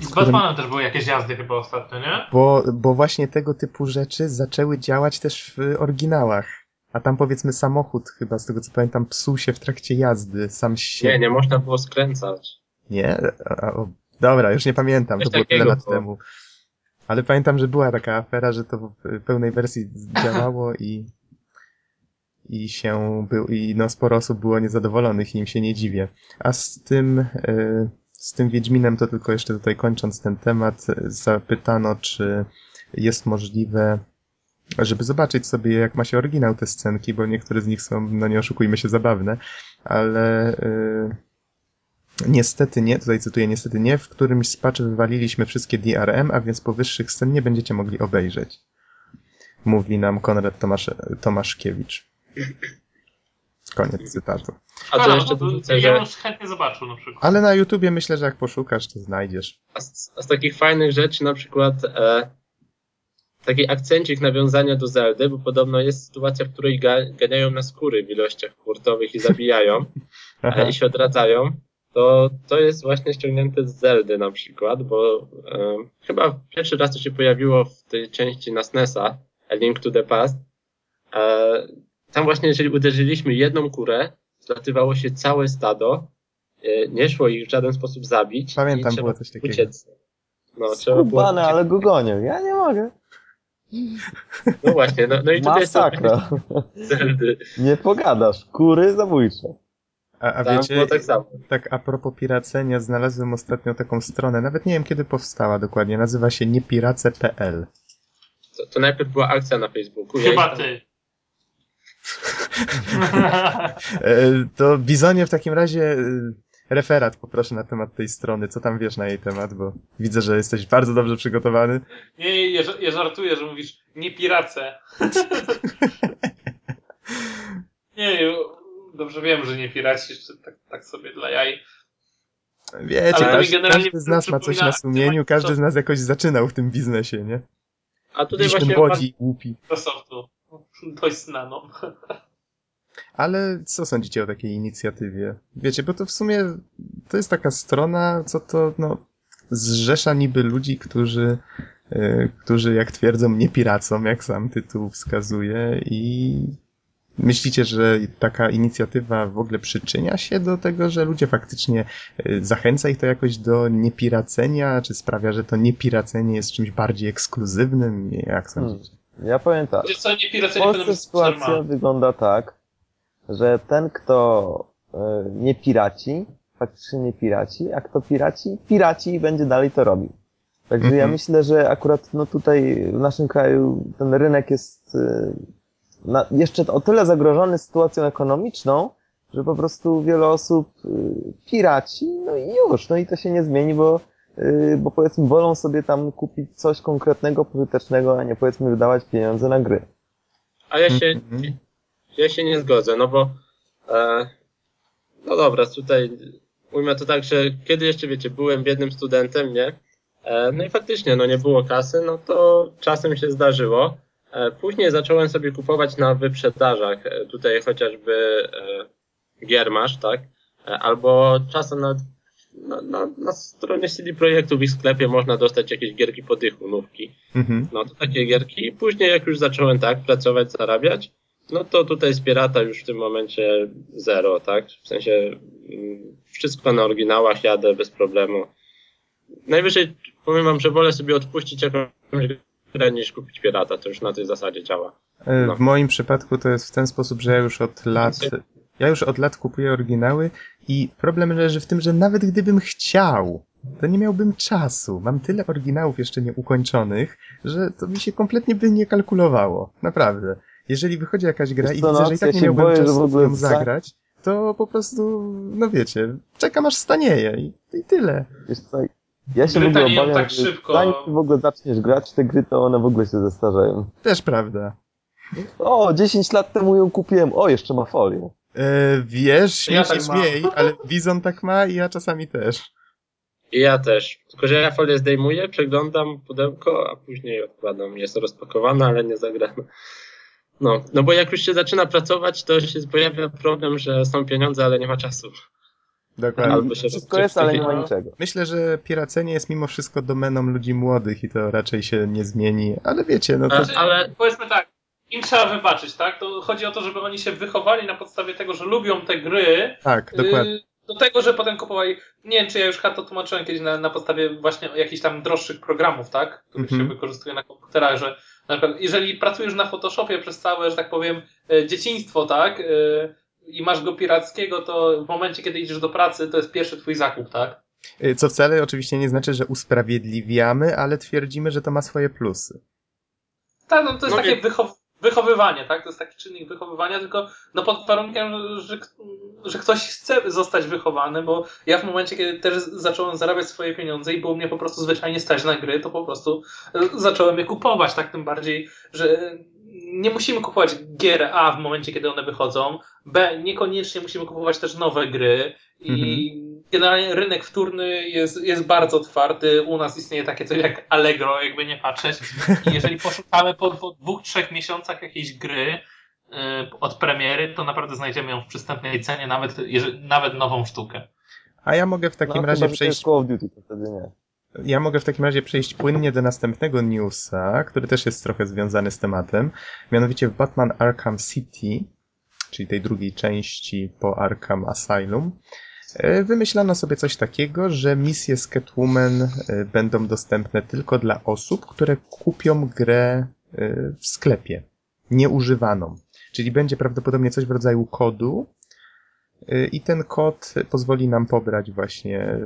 Speaker 5: z Batmanem też były jakieś jazdy chyba ostatnio, nie?
Speaker 2: bo, bo właśnie tego typu rzeczy zaczęły działać też w oryginałach. A tam powiedzmy samochód chyba, z tego co pamiętam, psuł się w trakcie jazdy, sam się...
Speaker 3: Nie, nie można było skręcać.
Speaker 2: Nie? O, dobra, już nie pamiętam,
Speaker 3: Coś
Speaker 2: to było tyle lat
Speaker 3: było.
Speaker 2: temu. Ale pamiętam, że była taka afera, że to w pełnej wersji działało i i się był, i no sporo osób było niezadowolonych i im się nie dziwię. A z tym, y, z tym Wiedźminem to tylko jeszcze tutaj kończąc ten temat, zapytano, czy jest możliwe, żeby zobaczyć sobie, jak ma się oryginał te scenki, bo niektóre z nich są, no nie oszukujmy się, zabawne, ale yy, niestety nie, tutaj cytuję, niestety nie, w którymś z patchy wywaliliśmy wszystkie DRM, a więc powyższych scen nie będziecie mogli obejrzeć. Mówi nam Konrad Tomasz, Tomaszkiewicz. Koniec cytatu.
Speaker 3: A to
Speaker 5: Ale
Speaker 3: jeszcze dorzucę,
Speaker 5: ja
Speaker 3: że
Speaker 5: bym chętnie zobaczył na przykład.
Speaker 2: Ale na YouTubie myślę, że jak poszukasz, to znajdziesz.
Speaker 3: a z, a z takich fajnych rzeczy na przykład e, taki akcencik nawiązania do Zeldy, bo podobno jest sytuacja, w której ga, ganiają na skóry w ilościach hurtowych i zabijają e, i się odradzają. To, to jest właśnie ściągnięte z Zeldy na przykład, bo e, chyba pierwszy raz to się pojawiło w tej części na SNESa, A Link to the Past. E, tam właśnie, jeżeli uderzyliśmy jedną kurę, zlatywało się całe stado, e, nie szło ich w żaden sposób zabić.
Speaker 2: Pamiętam,
Speaker 3: i trzeba
Speaker 2: było coś takiego.
Speaker 3: Uciec. No, trzeba było
Speaker 4: Skubane,
Speaker 3: uciec.
Speaker 4: ale go gonią. Ja nie mogę.
Speaker 3: No właśnie, no, no i tutaj jest to
Speaker 4: Masakra.
Speaker 3: Zeldy.
Speaker 4: Nie pogadasz. Kury zabójcze.
Speaker 2: A, a
Speaker 3: Tam
Speaker 2: wiecie,
Speaker 3: było tak samo.
Speaker 2: tak a propos piracenia, znalazłem ostatnio taką stronę, nawet nie wiem kiedy powstała dokładnie, nazywa się niepirace.pl.
Speaker 3: To, to najpierw była akcja na Facebooku. ja
Speaker 5: Chyba
Speaker 3: tam-
Speaker 5: ty.
Speaker 2: E, To Bizonie w takim razie e, referat poproszę na temat tej strony, co tam wiesz na jej temat, bo widzę, że jesteś bardzo dobrze przygotowany.
Speaker 5: Nie, ja, ja żartuję, że mówisz nie pirace. nie, dobrze wiem, że nie piraci, jeszcze tak, tak sobie dla jaj.
Speaker 2: Wiecie,
Speaker 5: Ale
Speaker 2: każdy, każdy z nas ma coś na sumieniu, każdy z nas jakoś zaczynał w tym biznesie, nie?
Speaker 3: A tutaj
Speaker 2: Gdzieś
Speaker 3: właśnie
Speaker 2: młodzi, głupi.
Speaker 5: Microsoftu. Dość znaną.
Speaker 2: Ale co sądzicie o takiej inicjatywie? Wiecie, bo to w sumie to jest taka strona, co to, no, zrzesza niby ludzi, którzy, e, którzy jak twierdzą, nie piracą, jak sam tytuł wskazuje i myślicie, że taka inicjatywa w ogóle przyczynia się do tego, że ludzie faktycznie e, zachęca ich to jakoś do niepiracenia, czy sprawia, że to niepiracenie jest czymś bardziej ekskluzywnym? Jak sądzicie?
Speaker 4: Ja powiem tak.
Speaker 5: Wiesz co, nie
Speaker 4: W Polsce sytuacja wygląda tak, że ten, kto e, nie piraci, faktycznie nie piraci, a kto piraci, piraci i będzie dalej to robił. Także ja
Speaker 2: Mhm.
Speaker 4: myślę, że akurat no tutaj w naszym kraju ten rynek jest e, na, jeszcze o tyle zagrożony sytuacją ekonomiczną, że po prostu wiele osób e, piraci, no i już, no i to się nie zmieni, bo e, bo powiedzmy wolą sobie tam kupić coś konkretnego, pożytecznego, a nie powiedzmy wydawać pieniądze na gry.
Speaker 3: A ja się,
Speaker 2: Mhm.
Speaker 3: ja się nie zgodzę, no bo e, no dobra, tutaj ujmę to tak, że kiedy jeszcze wiecie, byłem biednym studentem, nie? E, no i faktycznie, no nie było kasy, no to czasem się zdarzyło. E, później zacząłem sobie kupować na wyprzedażach, e, tutaj chociażby e, Giermasz, tak? Albo czasem na, na, na, na stronie CD Projektu w ich sklepie można dostać jakieś gierki po dychu, nówki.
Speaker 2: Mhm.
Speaker 3: No to takie gierki. I później jak już zacząłem tak pracować, zarabiać, no to tutaj z Pirata już w tym momencie zero, tak? W sensie mm, wszystko na oryginałach jadę bez problemu. Najwyżej powiem wam, że wolę sobie odpuścić jakąś grę niż kupić Pirata. To już na tej zasadzie działa.
Speaker 2: E,
Speaker 3: No.
Speaker 2: W moim przypadku to jest w ten sposób, że ja już od lat, ja już od lat kupuję oryginały i problem leży w tym, że nawet gdybym chciał, to nie miałbym czasu. Mam tyle oryginałów jeszcze nieukończonych, że to mi się kompletnie by nie kalkulowało. Naprawdę. Jeżeli wychodzi jakaś gra
Speaker 4: Wiesz
Speaker 2: i
Speaker 4: co,
Speaker 2: widzę, że i
Speaker 4: ja
Speaker 2: tak nie
Speaker 4: się
Speaker 2: miałbym
Speaker 4: boję,
Speaker 2: czasu w
Speaker 4: ogóle
Speaker 2: nią
Speaker 4: za-
Speaker 2: zagrać, to po prostu, no wiecie, czekam aż stanieje i, i tyle.
Speaker 4: Wiesz co, ja się
Speaker 5: Gry
Speaker 4: w ogóle obawiam,
Speaker 5: tak
Speaker 4: że
Speaker 5: szybko.
Speaker 4: zanim ty w ogóle zaczniesz grać w te gry, to one w ogóle się zestarzeją.
Speaker 2: Też prawda.
Speaker 4: O, 10 lat temu ją kupiłem, o, jeszcze ma folię.
Speaker 2: E, wiesz,
Speaker 5: Ja tak
Speaker 2: śmiej, ale Bizon tak ma i ja czasami też.
Speaker 3: I ja też. Tylko, że ja folię zdejmuję, przeglądam pudełko, a później odkładam. Jest rozpakowane, ale nie zagrane. No, no bo jak już się zaczyna pracować, to się pojawia problem, że są pieniądze, ale nie ma czasu.
Speaker 2: Dokładnie.
Speaker 3: Albo się
Speaker 4: Wszystko jest, ale nie ma niczego.
Speaker 2: Myślę, że piracenie jest mimo wszystko domeną ludzi młodych i to raczej się nie zmieni, ale wiecie, no to...
Speaker 5: Znaczy,
Speaker 3: ale-
Speaker 5: Powiedzmy tak, im trzeba wybaczyć, tak? To chodzi o to, żeby oni się wychowali na podstawie tego, że lubią te gry,
Speaker 2: Tak, dokładnie.
Speaker 5: Yy, Do tego, że potem kupowali, nie wiem czy ja już to tłumaczyłem kiedyś na, na podstawie właśnie jakichś tam droższych programów, tak? Których
Speaker 2: Mhm.
Speaker 5: się wykorzystuje na komputerach, że na przykład jeżeli pracujesz na Photoshopie przez całe, że tak powiem, e, dzieciństwo, tak? I masz go pirackiego, to w momencie, kiedy idziesz do pracy, to jest pierwszy twój zakup, tak?
Speaker 2: Y, Co wcale oczywiście nie znaczy, że usprawiedliwiamy, ale twierdzimy, że to ma swoje plusy.
Speaker 5: Tak, no to jest
Speaker 3: No
Speaker 5: takie wychow wychowywanie, tak? To jest taki czynnik wychowywania, tylko no pod warunkiem, że, że ktoś chce zostać wychowany, bo ja w momencie, kiedy też zacząłem zarabiać swoje pieniądze i było mnie po prostu zwyczajnie stać na gry, to po prostu e, zacząłem je kupować, tak? Tym bardziej, że nie musimy kupować gier A w momencie, kiedy one wychodzą, B niekoniecznie musimy kupować też nowe gry i generalnie rynek wtórny jest, jest bardzo otwarty. U nas istnieje takie coś jak Allegro, jakby nie patrzeć. I jeżeli poszukamy po, po dwóch, trzech miesiącach jakiejś gry y, od premiery, to naprawdę znajdziemy ją w przystępnej cenie, nawet, jeżeli, nawet nową sztukę.
Speaker 2: A ja mogę w takim
Speaker 4: no,
Speaker 2: razie
Speaker 4: że to jest
Speaker 2: przejść
Speaker 4: Call of Duty, to wtedy nie.
Speaker 2: Ja mogę w takim razie przejść płynnie do następnego newsa, który też jest trochę związany z tematem. Mianowicie w Batman Arkham City, czyli tej drugiej części po Arkham Asylum, e, wymyślano sobie coś takiego, że misje z Catwoman e, będą dostępne tylko dla osób, które kupią grę e, w sklepie, nieużywaną. Czyli będzie prawdopodobnie coś w rodzaju kodu, I ten kod pozwoli nam pobrać właśnie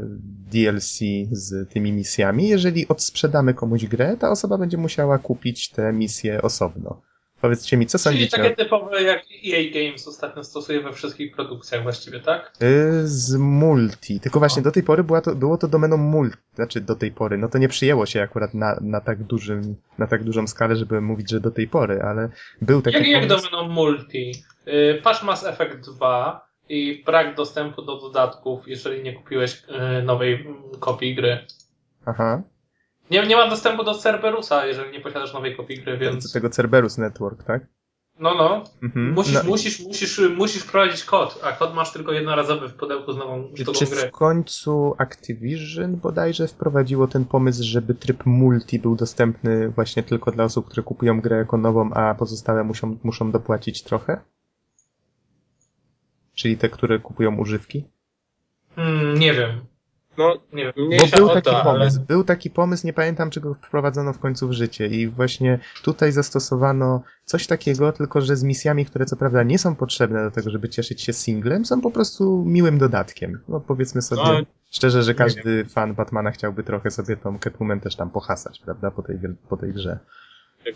Speaker 2: DLC z tymi misjami. Jeżeli odsprzedamy komuś grę, ta osoba będzie musiała kupić te misje osobno. Powiedzcie mi, co
Speaker 5: Czyli
Speaker 2: sądzicie?
Speaker 5: takie typowe, jak EA Games ostatnio stosuje we wszystkich produkcjach właściwie, tak?
Speaker 2: Y, Z multi. Tylko właśnie do tej pory była to, było to domeną multi. Znaczy do tej pory. No to nie przyjęło się akurat na, na, tak dużym, na tak dużą skalę, żeby mówić, że do tej pory, ale był taki
Speaker 5: Jak, jak domeną multi? Y, Patch Mass Effect 2 i brak dostępu do dodatków, jeżeli nie kupiłeś y, nowej mm, kopii gry.
Speaker 2: Aha.
Speaker 5: Nie, nie ma dostępu do Cerberusa, jeżeli nie posiadasz nowej kopii gry,
Speaker 2: Do
Speaker 5: więc...
Speaker 2: tego Cerberus Network, tak?
Speaker 5: No, no.
Speaker 2: Mhm.
Speaker 5: Musisz,
Speaker 2: No,
Speaker 5: musisz, musisz, musisz wprowadzić kod, a kod masz tylko jednorazowy w pudełku z nową sztuką
Speaker 2: Czy
Speaker 5: gry.
Speaker 2: w końcu Activision bodajże wprowadziło ten pomysł, żeby tryb multi był dostępny właśnie tylko dla osób, które kupują grę jako nową, a pozostałe muszą, muszą dopłacić trochę? Czyli te, które kupują używki?
Speaker 5: Hmm, nie wiem.
Speaker 3: No,
Speaker 5: Nie wiem.
Speaker 2: Bo był taki
Speaker 3: to, ale
Speaker 2: pomysł, był taki pomysł, nie pamiętam, czy go wprowadzono w końcu w życie i właśnie tutaj zastosowano coś takiego, tylko że z misjami, które co prawda nie są potrzebne do tego, żeby cieszyć się singlem, są po prostu miłym dodatkiem. No powiedzmy sobie
Speaker 3: No,
Speaker 2: szczerze, że każdy fan Batmana chciałby trochę sobie tą Catwoman też tam pohasać, prawda, po tej, po tej grze.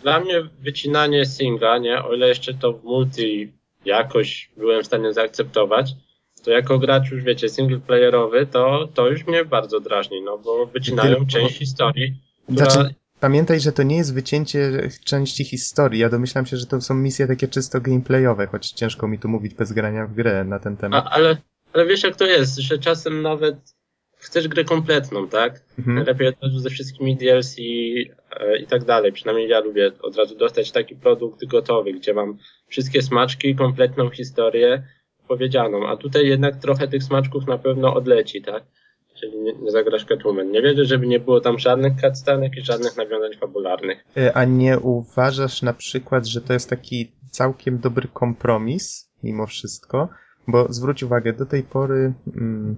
Speaker 3: Dla mnie wycinanie singla, nie, o ile jeszcze to w multi jakoś byłem w stanie zaakceptować, to jako gracz już wiecie, singleplayerowy, to, to już mnie bardzo drażni, no bo wycinają
Speaker 2: Tylko-
Speaker 3: część historii, która...
Speaker 2: Znaczy, pamiętaj, że to nie jest wycięcie części historii. Ja domyślam się, że to są misje takie czysto gameplayowe, choć ciężko mi tu mówić bez grania w grę na ten temat.
Speaker 3: A, ale, ale wiesz jak to jest, że czasem nawet chcesz grę kompletną, tak?
Speaker 2: Mhm.
Speaker 3: Najlepiej od razu ze wszystkimi DLC e, i tak dalej. Przynajmniej ja lubię od razu dostać taki produkt gotowy, gdzie mam wszystkie smaczki, kompletną historię powiedzianą. A tutaj jednak trochę tych smaczków na pewno odleci, tak? Czyli nie, nie zagrasz Catwoman. Nie wierzę, żeby nie było tam żadnych cutscenek i żadnych nawiązań fabularnych.
Speaker 2: E, A nie uważasz na przykład, że to jest taki całkiem dobry kompromis, mimo wszystko? Bo zwróć uwagę, do tej pory. Mm,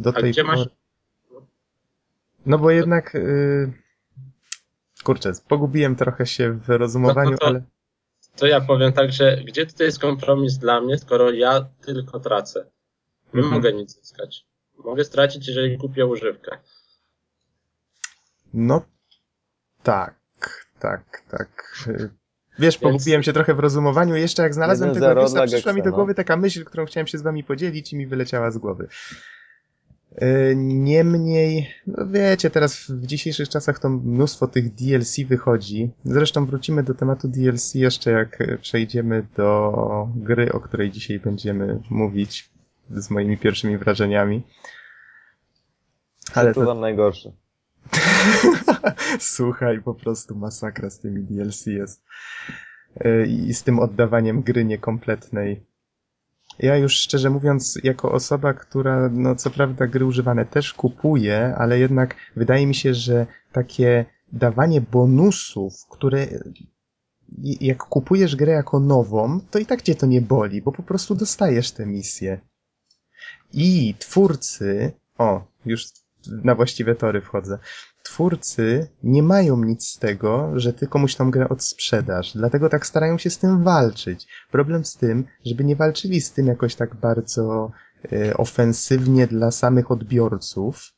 Speaker 2: do
Speaker 3: A
Speaker 2: tej
Speaker 3: gdzie
Speaker 2: pory.
Speaker 3: masz-
Speaker 2: No bo jednak. Y... Kurczę, pogubiłem trochę się w rozumowaniu,
Speaker 3: No to-
Speaker 2: ale.
Speaker 3: To ja powiem tak, że gdzie tutaj jest kompromis dla mnie, skoro ja tylko tracę? Nie
Speaker 2: Mhm.
Speaker 3: mogę nic zyskać. Mogę stracić, jeżeli kupię używkę.
Speaker 2: No tak, tak, tak. Wiesz,
Speaker 3: Więc-
Speaker 2: pogubiłem się trochę w rozumowaniu. Jeszcze jak znalazłem
Speaker 4: 1-0
Speaker 2: tego newsa,
Speaker 4: dla
Speaker 2: przyszła mi do głowy
Speaker 4: no.
Speaker 2: taka myśl, którą chciałem się z wami podzielić i mi wyleciała z głowy. Y, Niemniej, no wiecie, teraz w dzisiejszych czasach to mnóstwo tych DLC wychodzi. Zresztą wrócimy do tematu DLC jeszcze jak przejdziemy do gry, o której dzisiaj będziemy mówić z moimi pierwszymi wrażeniami. Ale to,
Speaker 4: Przeczuwam najgorsze.
Speaker 2: Słuchaj, po prostu masakra z tymi DLC jest. Yy, I z tym oddawaniem gry niekompletnej. Ja już szczerze mówiąc, jako osoba, która, no co prawda, gry używane też kupuje, ale jednak wydaje mi się, że takie dawanie bonusów, które jak kupujesz grę jako nową, to i tak cię to nie boli, bo po prostu dostajesz te misje. I twórcy, o, już na właściwe tory wchodzę. Twórcy nie mają nic z tego, że ty komuś tą grę odsprzedasz, dlatego tak starają się z tym walczyć. Problem z tym, żeby nie walczyli z tym jakoś tak bardzo e, ofensywnie dla samych odbiorców,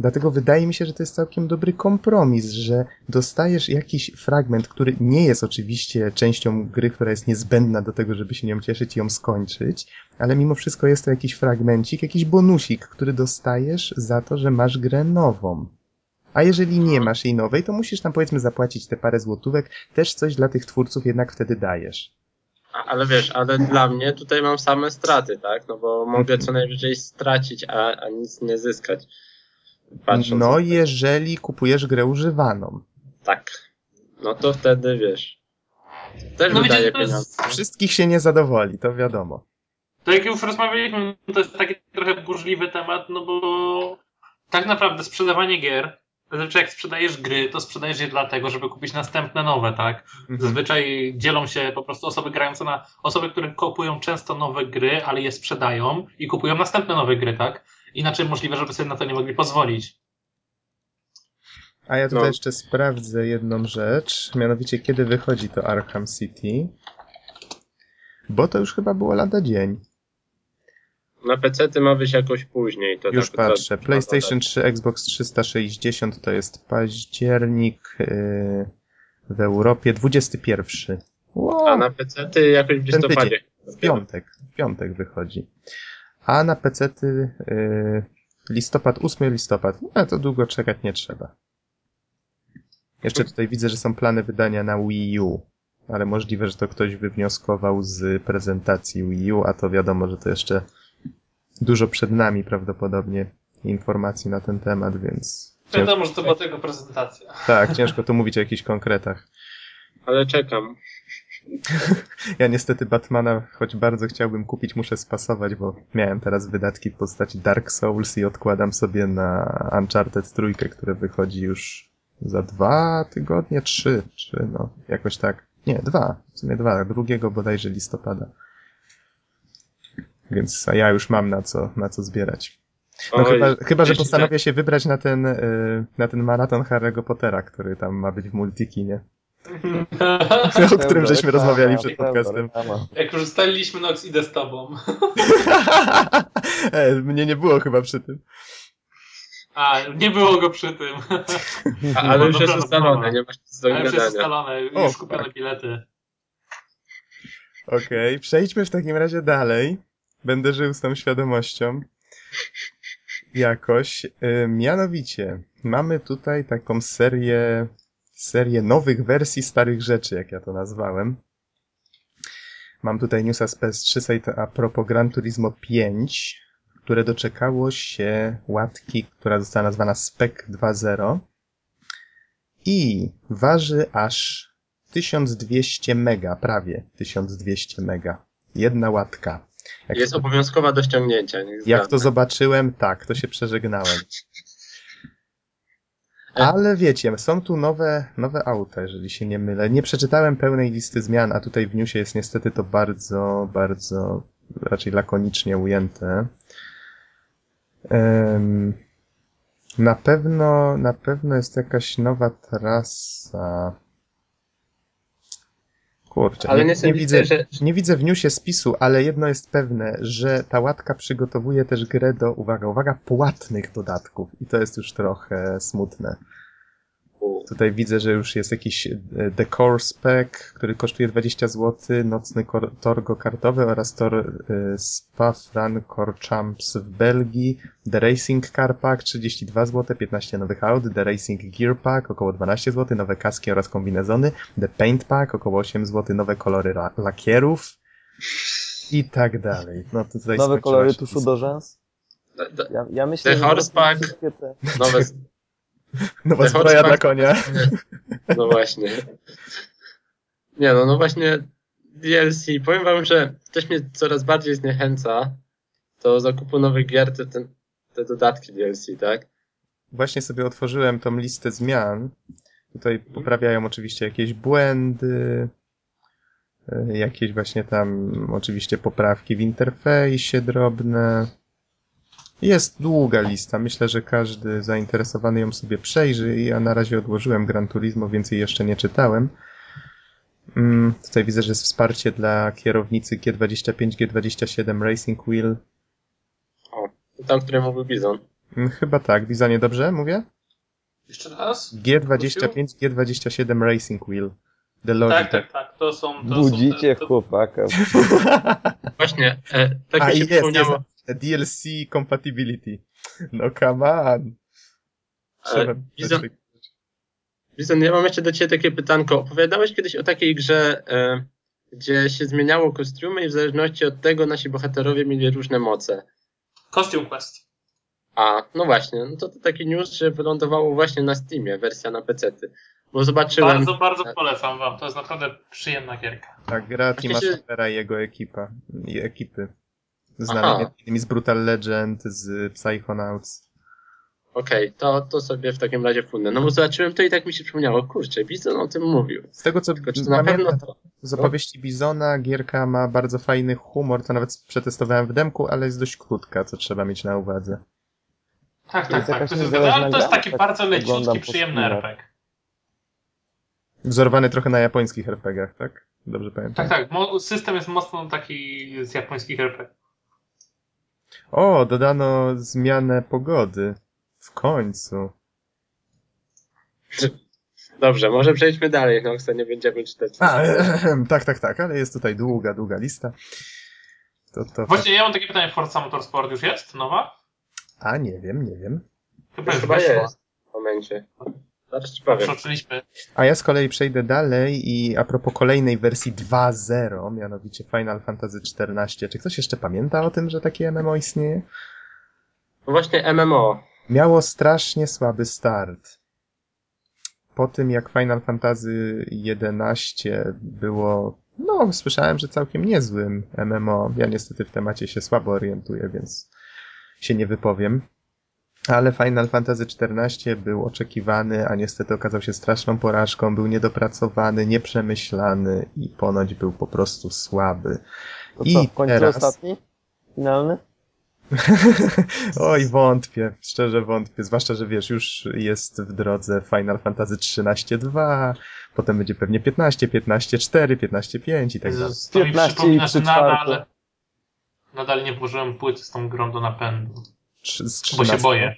Speaker 2: Dlatego wydaje mi się, że to jest całkiem dobry kompromis, że dostajesz jakiś fragment, który nie jest oczywiście częścią gry, która jest niezbędna do tego, żeby się nią cieszyć i ją skończyć, ale mimo wszystko jest to jakiś fragmencik, jakiś bonusik, który dostajesz za to, że masz grę nową. A jeżeli nie masz jej nowej, to musisz tam powiedzmy zapłacić te parę złotówek, też coś dla tych twórców jednak wtedy dajesz.
Speaker 3: Ale wiesz, ale dla mnie tutaj mam same straty, tak? No bo mogę co najwyżej stracić, a, a nic nie zyskać. Patrząc
Speaker 2: No jeżeli kupujesz grę używaną.
Speaker 3: Tak. No to wtedy wiesz. Też
Speaker 5: No
Speaker 3: wydaje
Speaker 5: wiecie, to jest-
Speaker 3: pieniądze.
Speaker 2: Wszystkich się nie zadowoli, to wiadomo.
Speaker 5: To jak już rozmawialiśmy, to jest taki trochę burzliwy temat, no bo tak naprawdę sprzedawanie gier, zazwyczaj jak sprzedajesz gry, to sprzedajesz je dlatego, żeby kupić następne nowe, tak?
Speaker 2: Mhm.
Speaker 5: Zazwyczaj dzielą się po prostu osoby grające na osoby, które kupują często nowe gry, ale je sprzedają i kupują następne nowe gry, tak? Inaczej możliwe, żeby sobie na to nie mogli pozwolić.
Speaker 2: A ja tutaj
Speaker 3: No.
Speaker 2: jeszcze sprawdzę jedną rzecz, mianowicie kiedy wychodzi to Arkham City. Bo to już chyba było lada dzień.
Speaker 3: Na PC ty ma być jakoś później. To
Speaker 2: Już
Speaker 3: tak, to-
Speaker 2: patrzę.
Speaker 3: to-
Speaker 2: PlayStation 3, Xbox 360 to jest październik yy, w Europie 21. Wow,
Speaker 3: A na PC ty jakoś w listopadzie.
Speaker 2: w piątek. W piątek wychodzi. A na PC ty, yy, listopad, 8 listopad. No to długo czekać nie trzeba. Jeszcze tutaj widzę, że są plany wydania na Wii U. Ale możliwe, że to ktoś wywnioskował z prezentacji Wii U, a to wiadomo, że to jeszcze dużo przed nami prawdopodobnie informacji na ten temat, więc ciężko,
Speaker 5: Wiadomo, że to była tylko prezentacja.
Speaker 2: tak, ciężko tu mówić o jakichś konkretach.
Speaker 3: Ale czekam.
Speaker 2: Ja niestety Batmana, choć bardzo chciałbym kupić, muszę spasować, bo miałem teraz wydatki w postaci Dark Souls i odkładam sobie na Uncharted trójkę, które wychodzi już za dwa tygodnie, trzy, trzy, no, jakoś tak. Nie, dwa, w sumie dwa, drugiego bodajże listopada. Więc a ja już mam na co, na co zbierać. No
Speaker 3: Oj,
Speaker 2: chyba, chyba, że postanowię się wybrać na ten, y, na ten maraton Harry'ego Pottera, który tam ma być w multikinie, o którym żeśmy rozmawiali przed podcastem.
Speaker 5: Jak już ustaliliśmy, Nox, idę z tobą.
Speaker 2: e, mnie nie było chyba przy tym.
Speaker 5: A, nie było go przy tym.
Speaker 3: A, ale już
Speaker 5: No
Speaker 3: jest
Speaker 5: dobra,
Speaker 3: ustalone, nie masz nic do
Speaker 5: Ale już jest ustalone, już
Speaker 2: O,
Speaker 5: kupione
Speaker 2: tak.
Speaker 5: bilety.
Speaker 2: Okej, przejdźmy w takim razie dalej. Będę żył z tą świadomością. Jakoś. Y, mianowicie, mamy tutaj taką serię, serię nowych wersji starych rzeczy, jak ja to nazwałem. Mam tutaj newsa z PS3 Site a propos Gran Turismo 5, które doczekało się łatki, która została nazwana Spec 2.0 i waży aż 1200 mega, prawie 1200 mega. Jedna łatka. Jak,
Speaker 3: Jest obowiązkowa do ściągnięcia.
Speaker 2: jak to zobaczyłem, tak, to się przeżegnałem. Ale wiecie, są tu nowe, nowe auta, jeżeli się nie mylę. Nie przeczytałem pełnej listy zmian, a tutaj w newsie jest niestety to bardzo, bardzo raczej lakonicznie ujęte. Na pewno, na pewno jest jakaś nowa trasa. Kurczę,
Speaker 3: Ale
Speaker 2: nie,
Speaker 3: nie
Speaker 2: widzę,
Speaker 3: że-
Speaker 2: nie widzę w newsie spisu, ale jedno jest pewne, że ta łatka przygotowuje też grę do, uwaga, uwaga, płatnych dodatków. I to jest już trochę smutne. Tutaj widzę, że już jest jakiś e, The Core Spec, który kosztuje 20 zł, nocny kor, tor go-kartowy oraz tor e, Spa Francorchamps w Belgii, The Racing Car Pack 32 zł, 15 nowych aut, The Racing Gear Pack około 12 zł, nowe kaski oraz kombinezony, The Paint Pack około 8 zł, nowe kolory la- lakierów i tak dalej. No
Speaker 4: Nowe kolory tuszu do rzęs. Ja, ja myślę,
Speaker 3: The horseback.
Speaker 4: wszystkie te...
Speaker 3: Nowe,
Speaker 2: Nowa
Speaker 3: The
Speaker 2: zbroja dla konia.
Speaker 3: no właśnie. Nie no, no właśnie DLC. Powiem wam, że też mnie coraz bardziej zniechęca do zakupu nowych gier te, te, dodatki DLC, tak?
Speaker 2: Właśnie sobie otworzyłem tą listę zmian. Tutaj poprawiają oczywiście jakieś błędy, y, jakieś właśnie tam oczywiście poprawki w interfejsie drobne. Jest długa lista. Myślę, że każdy zainteresowany ją sobie przejrzy. Ja na razie odłożyłem Gran Turismo, więcej jeszcze nie czytałem. Mm, tutaj widzę, że jest wsparcie dla kierownicy G25, G27 Racing Wheel.
Speaker 3: O, tam, które mówił Bizon.
Speaker 2: Mm, Chyba tak. Bizonie, dobrze mówię?
Speaker 1: Jeszcze raz?
Speaker 2: G25, G27 Racing Wheel. The
Speaker 1: Tak, tak, tak. To są. To
Speaker 4: Budzicie
Speaker 1: są te, to,
Speaker 4: chłopaka.
Speaker 3: Właśnie, e, tak
Speaker 2: A
Speaker 3: mi się
Speaker 2: jest,
Speaker 3: przypomniało.
Speaker 2: jest. DLC Compatibility. No come on. Trzeba
Speaker 3: Bizon-
Speaker 2: coś-
Speaker 3: Bizon, ja mam jeszcze do Ciebie takie pytanko. Opowiadałeś kiedyś o takiej grze, e, gdzie się zmieniało kostiumy i w zależności od tego nasi bohaterowie mieli różne moce.
Speaker 1: Costume Quest.
Speaker 3: A, no właśnie, no to, to taki news, że wylądowało właśnie na Steamie, wersja na PC-ty. Bo zobaczyłem...
Speaker 1: Bardzo, bardzo polecam wam. To jest naprawdę przyjemna gierka.
Speaker 2: Tak, gra Tima
Speaker 3: się-
Speaker 2: i jego ekipa. I ekipy. Między innymi z Brutal Legend, z Psychonauts.
Speaker 3: Okej, to, to sobie w takim razie funę. No bo zobaczyłem to i tak mi się przypomniało, kurczę, Bizon o tym mówił.
Speaker 2: Z tego co
Speaker 3: Tylko na
Speaker 2: pamiętam,
Speaker 3: pewno to?
Speaker 2: z opowieści Bizona, gierka ma bardzo fajny humor, to nawet przetestowałem w demku, ale jest dość krótka, co trzeba mieć na uwadze.
Speaker 1: Tak, tak,
Speaker 4: jest
Speaker 1: tak. To ale to jest taki
Speaker 4: gra?
Speaker 1: bardzo
Speaker 4: Tak
Speaker 1: leciutki, przyjemny. RPG.
Speaker 2: Wzorowany trochę na japońskich RPGach, tak? Dobrze pamiętam.
Speaker 1: Tak, tak. System jest mocno taki z japońskich RPG.
Speaker 2: O, dodano zmianę pogody. W końcu.
Speaker 3: Dobrze, może przejdźmy dalej, no chcę nie będziemy czytać.
Speaker 2: A, tak, tak, tak, ale jest tutaj długa, długa lista. To, to...
Speaker 1: Właśnie ja mam takie pytanie, Forza Motorsport już jest? Nowa?
Speaker 2: A, nie wiem, nie wiem.
Speaker 1: Chyba już
Speaker 3: Chyba jest w momencie. Zaraz ci powiem.
Speaker 1: Przeoczyliśmy.
Speaker 2: A ja z kolei przejdę dalej i a propos kolejnej wersji 2.0, mianowicie Final Fantasy XIV. Czy ktoś jeszcze pamięta o tym, że takie MMO istnieje?
Speaker 3: No właśnie MMO.
Speaker 2: Miało strasznie słaby start. Po tym jak Final Fantasy XI było, no słyszałem, że całkiem niezłym MMO. Ja niestety w temacie się słabo orientuję, więc się nie wypowiem. Ale Final Fantasy XIV był oczekiwany, a niestety okazał się straszną porażką, był niedopracowany, nieprzemyślany i ponoć był po prostu słaby.
Speaker 4: To
Speaker 2: I
Speaker 4: co, w końcu
Speaker 2: teraz-
Speaker 4: ostatni? Finalny?
Speaker 2: Oj, wątpię, szczerze wątpię, zwłaszcza, że wiesz, już jest w drodze Final Fantasy XIII 2, potem będzie pewnie 15, 15, 4, 15, 5 i tak dalej.
Speaker 1: Z- To mi
Speaker 4: 15
Speaker 1: przypomina,
Speaker 4: i
Speaker 1: że
Speaker 4: trzy czwarte.
Speaker 1: nadal, nadal nie włożyłem płyty z tą grą do napędu.
Speaker 2: Z
Speaker 1: Bo się
Speaker 2: 13.
Speaker 1: boję.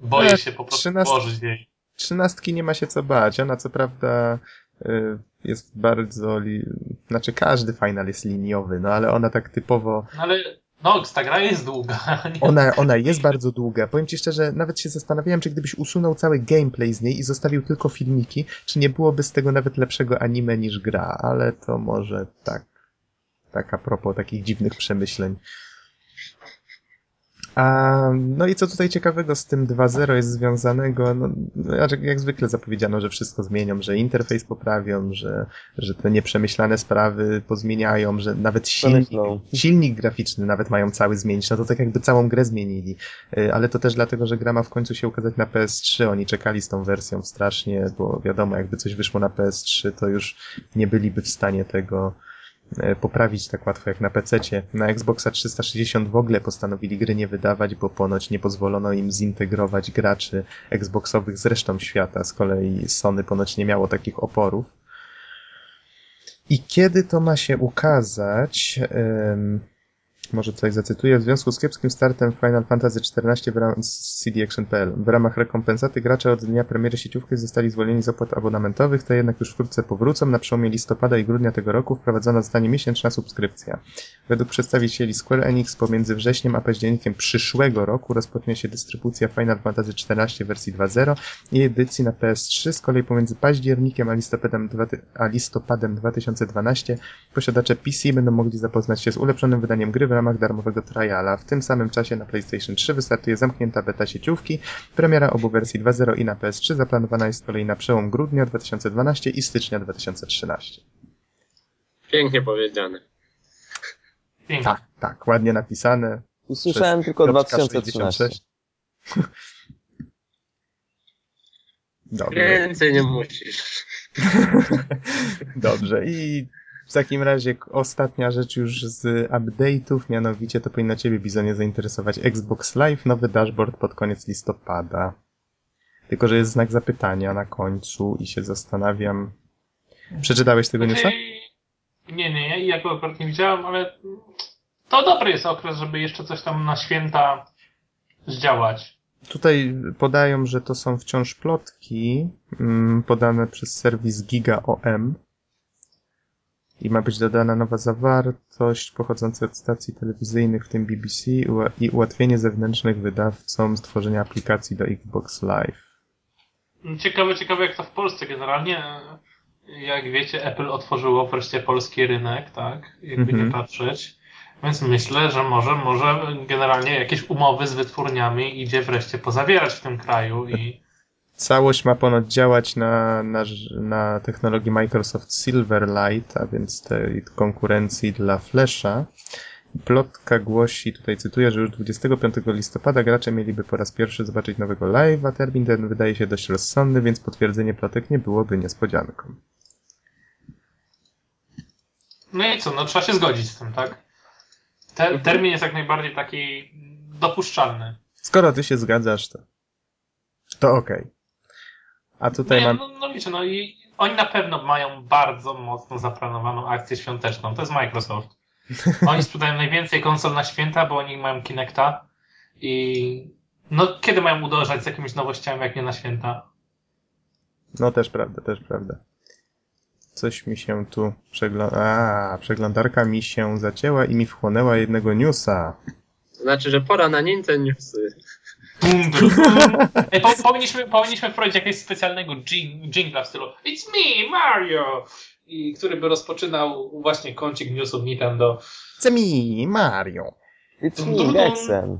Speaker 1: Boję się po prostu
Speaker 2: 13.
Speaker 1: włożyć jej.
Speaker 2: Trzynastki nie ma się co bać, ona co prawda y, jest bardzo, li... znaczy każdy final jest liniowy, no ale ona tak typowo
Speaker 1: No ale, no, ta gra jest długa.
Speaker 2: Ona, ona jest bardzo długa. Powiem ci szczerze, nawet się zastanawiałem, czy gdybyś usunął cały gameplay z niej i zostawił tylko filmiki, czy nie byłoby z tego nawet lepszego anime niż gra, ale to może tak. Tak a propos takich dziwnych przemyśleń. A, no i co tutaj ciekawego z tym 2.0 jest związanego? No, no, jak- zwykle zapowiedziano, że wszystko zmienią, że interfejs poprawią, że, że te nieprzemyślane sprawy pozmieniają, że nawet silnik, silnik graficzny nawet mają cały zmienić. No to tak jakby całą grę zmienili. Y, Ale to też dlatego, że gra ma w końcu się ukazać na PS3. Oni czekali z tą wersją strasznie, bo wiadomo, jakby coś wyszło na PS3, to już nie byliby w stanie tego poprawić tak łatwo jak na PC. Na Xboxa 360 w ogóle postanowili gry nie wydawać, bo ponoć nie pozwolono im zintegrować graczy Xboxowych z resztą świata. Z kolei Sony ponoć nie miało takich oporów. I kiedy to ma się ukazać? Em, może tutaj zacytuję. W związku z kiepskim startem Final Fantasy XIV w ram- z CD Action.pl. W ramach rekompensaty gracze od dnia premiery sieciówki zostali zwolnieni z opłat abonamentowych, te jednak już wkrótce powrócą. Na przełomie listopada i grudnia tego roku wprowadzona zostanie miesięczna subskrypcja. Według przedstawicieli Square Enix pomiędzy wrześniem a październikiem przyszłego roku rozpocznie się dystrybucja Final Fantasy XIV wersji 2.0 i edycji na PS3. Z kolei pomiędzy październikiem a listopadem, a listopadem 2012 posiadacze PC będą mogli zapoznać się z ulepszonym wydaniem gry ramach darmowego triala. W tym samym czasie na PlayStation 3 wystartuje zamknięta beta sieciówki. Premiera obu wersji 2.0 i na PS3 zaplanowana jest z kolei na przełom grudnia 2012 i stycznia 2013.
Speaker 3: Pięknie powiedziane.
Speaker 1: Pięknie.
Speaker 2: Tak, tak, ładnie napisane.
Speaker 4: Usłyszałem tylko
Speaker 2: kropka
Speaker 4: 2013.
Speaker 2: 66. Dobrze.
Speaker 3: Więcej nie musisz.
Speaker 2: Dobrze. I w takim razie ostatnia rzecz już z update'ów, mianowicie to powinno Ciebie, Bizonie, zainteresować Xbox Live, nowy dashboard pod koniec listopada. Tylko, że jest znak zapytania na końcu i się zastanawiam... Przeczytałeś tego newsa?
Speaker 1: Znaczy, Nie, nie, nie, ja go akurat nie widziałem, ale to dobry jest okres, żeby jeszcze coś tam na święta
Speaker 5: zdziałać.
Speaker 2: Tutaj podają, że to są wciąż plotki mm, podane przez serwis GigaOM i ma być dodana nowa zawartość pochodząca od stacji telewizyjnych, w tym BBC i ułatwienie zewnętrznych wydawcom stworzenia aplikacji do Xbox Live.
Speaker 5: Ciekawe, ciekawe jak to w Polsce generalnie. Jak wiecie, Apple otworzyło wreszcie polski rynek, tak? Jakby
Speaker 2: Mhm.
Speaker 5: nie patrzeć. Więc myślę, że może, może generalnie jakieś umowy z wytwórniami idzie wreszcie pozawierać w tym kraju i
Speaker 2: Całość ma ponoć działać na, na, na technologii Microsoft Silverlight, a więc tej konkurencji dla Flasha. Plotka głosi, tutaj cytuję, że już 25 listopada gracze mieliby po raz pierwszy zobaczyć nowego live'a. Termin ten wydaje się dość rozsądny, więc potwierdzenie plotek nie byłoby niespodzianką.
Speaker 5: No i co, no trzeba się zgodzić z tym, tak? Te, termin jest jak najbardziej taki dopuszczalny.
Speaker 2: Skoro ty się zgadzasz, to, to okej. A tutaj
Speaker 5: Nie,
Speaker 2: mam...
Speaker 5: no, no wiecie, no i oni na pewno mają bardzo mocno zaplanowaną akcję świąteczną. To jest Microsoft. Oni sprzedają najwięcej konsol na święta, bo oni mają Kinecta i no kiedy mają uderzać z jakimiś nowościami, jak nie na święta?
Speaker 2: No też prawda, też prawda. Coś mi się tu przegląda... A, przeglądarka mi się zacięła i mi wchłonęła jednego newsa.
Speaker 3: To znaczy, że pora na Nintendo Newsy.
Speaker 5: Dum, dum, dum. Ej, po, powinniśmy, powinniśmy wprowadzić jakiegoś specjalnego jing- jingla w stylu It's me, Mario! I który by rozpoczynał właśnie kącik newsów Nintendo.
Speaker 2: It's me, Mario.
Speaker 4: It's me, Gexen.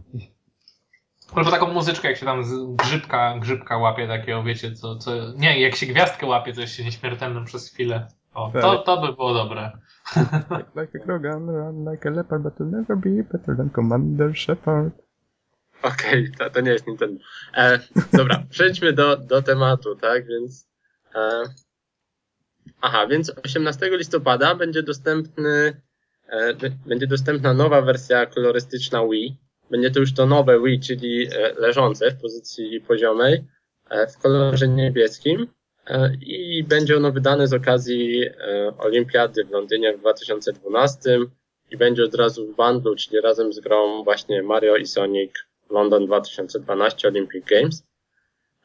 Speaker 5: Albo taką muzyczkę, jak się tam grzybka, grzybka łapie takiego, wiecie, co, co... Nie, jak się gwiazdkę łapie, to jest się nieśmiertelnym przez chwilę. O, to, to by było dobre.
Speaker 2: Like a Krogan, run like a leopard, but you'll never be better than Commander Shepard.
Speaker 3: Okej, to, to nie jest Nintendo. E, dobra, przejdźmy do, do tematu, tak, więc... E, aha, więc 18 listopada będzie dostępny e, będzie dostępna nowa wersja kolorystyczna Wii. Będzie to już to nowe Wii, czyli e, leżące w pozycji poziomej, e, w kolorze niebieskim e, i będzie ono wydane z okazji Olimpiady w Londynie w 2012 i będzie od razu w bundlu, czyli razem z grą właśnie Mario i Sonic London 2012 Olympic Games.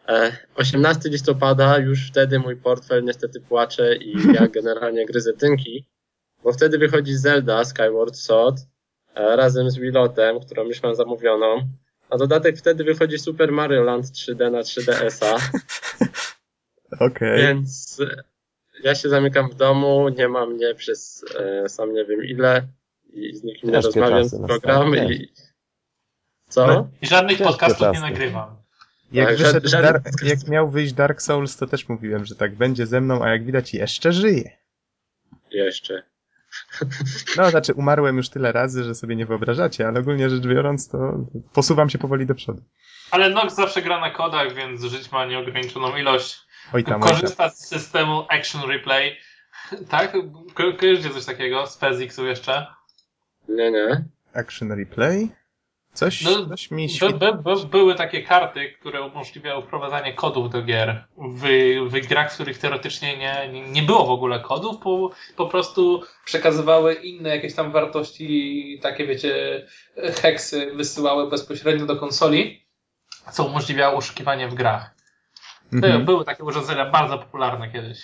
Speaker 3: E, 18 listopada, już wtedy mój portfel niestety płacze i ja generalnie gryzę tynki, bo wtedy wychodzi Zelda Skyward Sword e, razem z Wilotem, którą już mam zamówioną. A dodatek wtedy wychodzi Super Mario Land 3D na 3DS-a,
Speaker 2: Okej.
Speaker 3: więc e, ja się zamykam w domu, nie ma mnie przez e, sam nie wiem ile i z nikim nie
Speaker 4: Ciężkie
Speaker 3: rozmawiam z
Speaker 4: też.
Speaker 3: i co?
Speaker 2: No.
Speaker 5: I żadnych podcastów nie nagrywam.
Speaker 2: Jak,
Speaker 3: Tak,
Speaker 2: wyszedł
Speaker 3: ża-
Speaker 2: jak miał wyjść Dark Souls, to też mówiłem, że tak będzie ze mną, a jak widać jeszcze żyje.
Speaker 3: Jeszcze.
Speaker 2: No, znaczy umarłem już tyle razy, że sobie nie wyobrażacie, ale ogólnie rzecz biorąc, to posuwam się powoli do przodu.
Speaker 5: Ale Nox zawsze gra na kodach, więc żyć ma nieograniczoną ilość.
Speaker 2: Oj tam, oj tam.
Speaker 5: Korzysta z systemu Action Replay. Tak? Ko- Kojarzycie coś takiego? Z PSX-u jeszcze?
Speaker 3: Nie, nie.
Speaker 2: Action replay? Coś, coś mi
Speaker 5: By, by, by, były takie karty, które umożliwiały wprowadzanie kodów do gier w, w grach, w których teoretycznie nie, nie, było w ogóle kodów, po, po prostu przekazywały inne jakieś tam wartości, takie wiecie, heksy wysyłały bezpośrednio do konsoli, co umożliwiało oszukiwanie w grach. Były,
Speaker 2: Mhm.
Speaker 5: były takie urządzenia bardzo popularne kiedyś.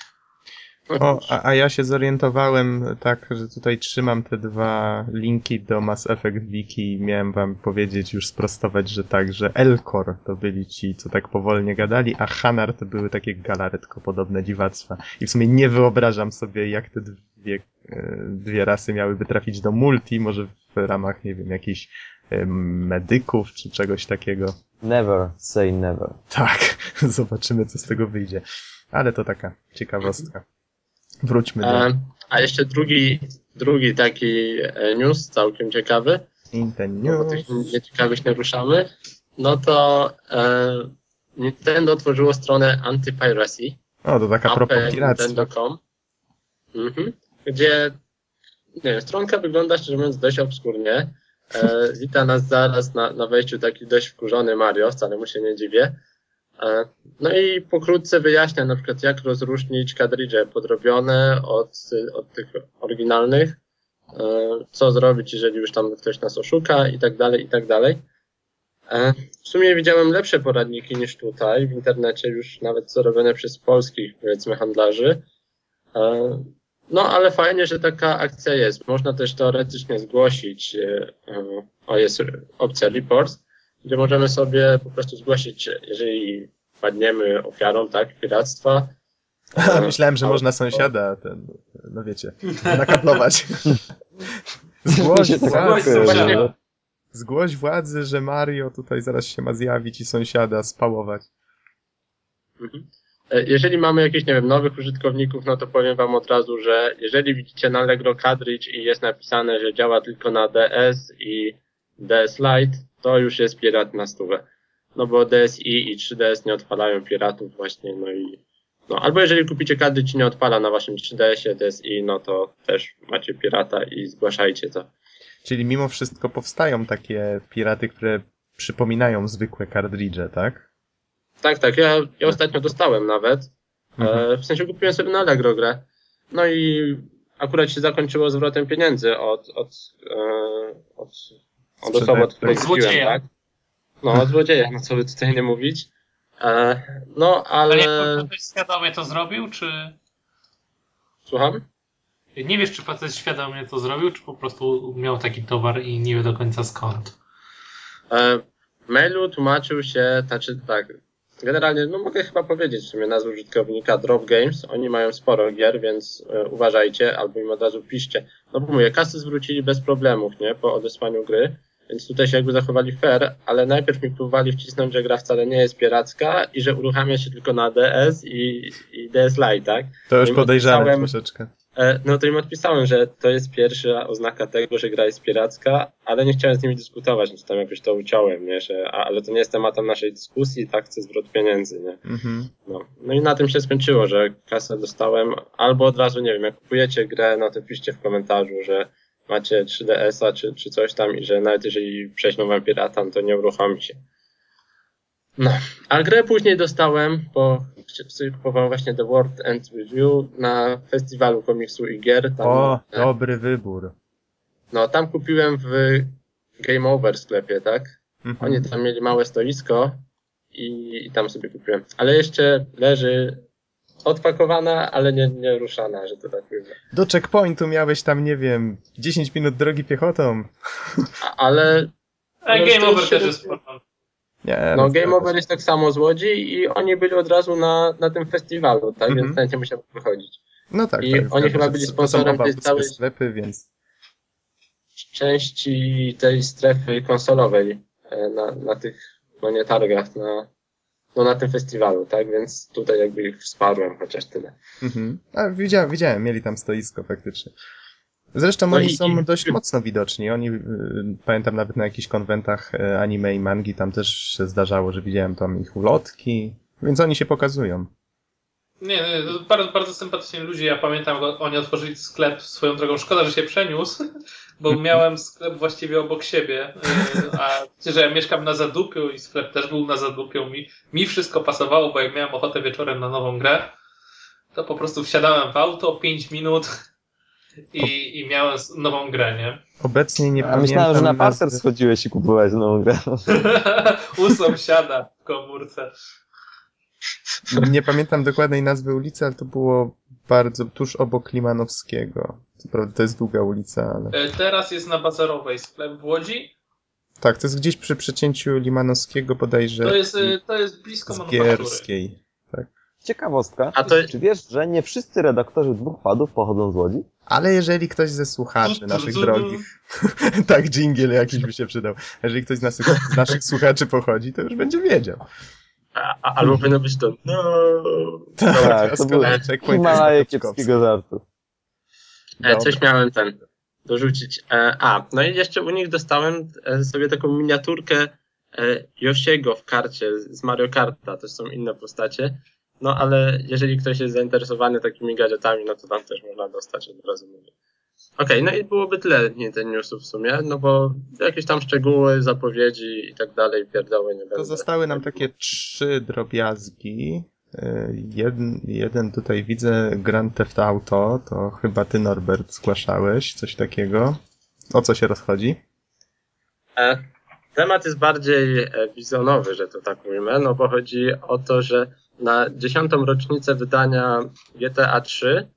Speaker 2: O, a, a ja się zorientowałem tak, że tutaj trzymam te dwa linki do Mass Effect Wiki i miałem wam powiedzieć, już sprostować, że tak, że Elcor to byli ci, co tak powolnie gadali, a Hanar to były takie galaretko podobne dziwactwa. I w sumie nie wyobrażam sobie, jak te dwie, e, dwie rasy miałyby trafić do multi, może w ramach, nie wiem, jakichś e, medyków czy czegoś takiego.
Speaker 4: Never say never.
Speaker 2: Tak, zobaczymy, co z tego wyjdzie. Ale to taka ciekawostka. Wróćmy do
Speaker 3: a jeszcze drugi, drugi taki e, news, całkiem ciekawy,
Speaker 2: Nintendo
Speaker 3: bo tych nieciekawych nie ruszamy, no to e, Nintendo otworzyło stronę Anti-Piracy,
Speaker 2: O, to taka.
Speaker 3: Nintendo.com, mhm, gdzie nie wiem, stronka wygląda szczerze mówiąc dość obskurnie. E, wita nas zaraz na, na wejściu taki dość wkurzony Mario, wcale mu się nie dziwię. E, no i pokrótce wyjaśnia na przykład jak rozróżnić kadridże podrobione od, od tych oryginalnych, e, co zrobić, jeżeli już tam ktoś nas oszuka i tak dalej, i tak dalej. E, W sumie widziałem lepsze poradniki niż tutaj w internecie, już nawet co robione przez polskich, powiedzmy, handlarzy. No, ale fajnie, że taka akcja jest. Można też teoretycznie zgłosić, o jest opcja reports, gdzie możemy sobie po prostu zgłosić, jeżeli padniemy ofiarą, tak, piractwa.
Speaker 2: Myślałem, że można sąsiada, ten, no wiecie, nakaplować. Zgłoś
Speaker 4: tak
Speaker 2: władzy,
Speaker 4: no.
Speaker 2: zgłoś władzy, że Mario tutaj zaraz się ma zjawić i sąsiada spałować.
Speaker 3: Mhm. E, Jeżeli mamy jakichś, nie wiem, nowych użytkowników, no to powiem wam od razu, że jeżeli widzicie na Allegro Cartridge i jest napisane, że działa tylko na DS i DS Lite, to już jest pirat na stówę. No bo DSi i 3DS nie odpalają piratów właśnie, no i no albo jeżeli kupicie cartridge i nie odpala na waszym 3DS-ie DSi, no to też macie pirata i zgłaszajcie to.
Speaker 2: Czyli mimo wszystko powstają takie piraty, które przypominają zwykłe kartridże, tak?
Speaker 3: Tak, tak, ja, ja ostatnio dostałem nawet.
Speaker 2: Mhm.
Speaker 3: E, w sensie kupiłem sobie na Allegro grę. No i akurat się zakończyło zwrotem pieniędzy od, od, e, od, od osoby, od której
Speaker 5: Od
Speaker 3: kupiłem,
Speaker 5: złodzieja.
Speaker 3: tak? No, od złodzieja, no co by tutaj nie mówić. E, no,
Speaker 5: Ale
Speaker 3: ale...
Speaker 5: ktoś świadomie to zrobił, czy...
Speaker 3: Słucham?
Speaker 5: Nie wiesz, czy facet świadomie to zrobił, czy po prostu miał taki towar i nie wie do końca skąd.
Speaker 3: E, w mailu tłumaczył się, znaczy tak, generalnie, no mogę chyba powiedzieć w sumie nazwę użytkownika Drop Games. Oni mają sporo gier, więc e, uważajcie, albo im od razu piszcie. No bo mówię, kasy zwrócili bez problemów, nie, po odesłaniu gry, więc tutaj się jakby zachowali fair, ale najpierw mi próbowali wcisnąć, że gra wcale nie jest piracka i że uruchamia się tylko na DS i, i DS Lite, tak?
Speaker 2: To już
Speaker 3: Im
Speaker 2: podejrzane troszeczkę.
Speaker 3: E, No to im odpisałem, że to jest pierwsza oznaka tego, że gra jest piracka, ale nie chciałem z nimi dyskutować, no to tam jakoś to uciąłem, nie? Że, a, ale to nie jest tematem naszej dyskusji, tak chcę zwrot pieniędzy, nie?
Speaker 2: Mhm.
Speaker 3: No. no i na tym się skończyło, że kasę dostałem, albo od razu, nie wiem, jak kupujecie grę, no to piszcie w komentarzu, że macie 3DS-a czy, czy coś tam i że nawet jeżeli prześlą wam pirata, no to nie uruchomi się. No, a grę później dostałem, bo sobie kupowałem właśnie The World End Review na festiwalu komiksu i gier. Tam,
Speaker 2: O,
Speaker 3: e,
Speaker 2: dobry wybór.
Speaker 3: no, tam kupiłem w Game Over sklepie, tak?
Speaker 2: Mhm.
Speaker 3: Oni tam mieli małe stoisko i, i tam sobie kupiłem. Ale jeszcze leży odpakowana, ale nie, nie ruszana, że to tak mówię.
Speaker 2: Do checkpointu miałeś tam, nie wiem, 10 minut drogi piechotą.
Speaker 3: A, ale
Speaker 5: Game Over
Speaker 3: się-
Speaker 5: też jest.
Speaker 2: Nie,
Speaker 3: no,
Speaker 2: no,
Speaker 3: Game Over jest tak samo z Łodzi i oni byli od razu na, na tym festiwalu, tak?
Speaker 2: Mhm.
Speaker 3: Więc ten nie musiał wychodzić.
Speaker 2: No tak,
Speaker 3: I
Speaker 2: tak.
Speaker 3: oni
Speaker 2: zgadza
Speaker 3: chyba
Speaker 2: się.
Speaker 3: byli sponsorem tej całej-
Speaker 2: sklepy, więc
Speaker 3: Części tej strefy konsolowej e, na, na tych, no nie targach, na, no na tym festiwalu, tak? Więc tutaj jakby ich wsparłem, chociaż tyle.
Speaker 2: Mhm. A widziałem, widziałem, mieli tam stoisko faktycznie. Zresztą
Speaker 3: No
Speaker 2: oni
Speaker 3: i-
Speaker 2: są
Speaker 3: i-
Speaker 2: dość mocno widoczni. Oni, y, pamiętam nawet na jakichś konwentach y, anime i mangi, tam też się zdarzało, że widziałem tam ich ulotki, więc oni się pokazują.
Speaker 1: Nie, nie, to bardzo, bardzo sympatyczni ludzie. Ja pamiętam, oni otworzyli sklep swoją drogą. Szkoda, że się przeniósł, bo miałem sklep właściwie obok siebie. yy, A że ja mieszkam na Zadupiu i sklep też był na Zadupiu. Mi, mi wszystko pasowało, bo jak miałem ochotę wieczorem na nową grę, to po prostu wsiadałem w auto 5 minut i, i miałem nową grę, nie?
Speaker 2: Obecnie nie
Speaker 4: A
Speaker 2: pamiętam
Speaker 4: myślałem, że na parter schodziłeś i kupowałeś nową grę.
Speaker 1: U sąsiada w komórce.
Speaker 2: Nie pamiętam dokładnej nazwy ulicy, ale to było bardzo tuż obok Limanowskiego. Co prawda to jest długa ulica, ale...
Speaker 1: E, Teraz jest na Bazarowej sklep w Łodzi.
Speaker 2: Tak, to jest gdzieś przy przecięciu Limanowskiego bodajże
Speaker 1: To jest, e, to jest blisko
Speaker 2: z
Speaker 1: manufaktury.
Speaker 2: Gierskiej.
Speaker 4: Ciekawostka.
Speaker 3: A to-
Speaker 4: Czy wiesz, że nie wszyscy redaktorzy dwóch padów pochodzą z Łodzi?
Speaker 2: Ale jeżeli ktoś ze słuchaczy naszych drogich, tak, dżingiel jakiś by się przydał. Jeżeli ktoś z naszych, z naszych słuchaczy pochodzi, to już będzie wiedział.
Speaker 3: A, albo powinno być to, no,
Speaker 4: Tak, to był Himalaje kiepskiego żartu.
Speaker 3: E, coś miałem ten dorzucić. E, a, no i jeszcze u nich dostałem e, sobie taką miniaturkę e, Yoshiego w karcie z Mario Karta. To są inne postacie. No ale jeżeli ktoś jest zainteresowany takimi gadżetami, no to tam też można dostać od razu mówię. Okej, no i byłoby tyle nie ten newsów w sumie, no bo jakieś tam szczegóły, zapowiedzi i tak dalej, pierdoły nie będę.
Speaker 2: To zostały nam takie trzy drobiazgi. Y, Jeden, jeden tutaj widzę Grand Theft Auto, to chyba ty Norbert zgłaszałeś coś takiego. O co się rozchodzi?
Speaker 3: E, Temat jest bardziej e, bizonowy, że to tak ujmę, no bo chodzi o to, że na dziesiątą rocznicę wydania GTA 3 e,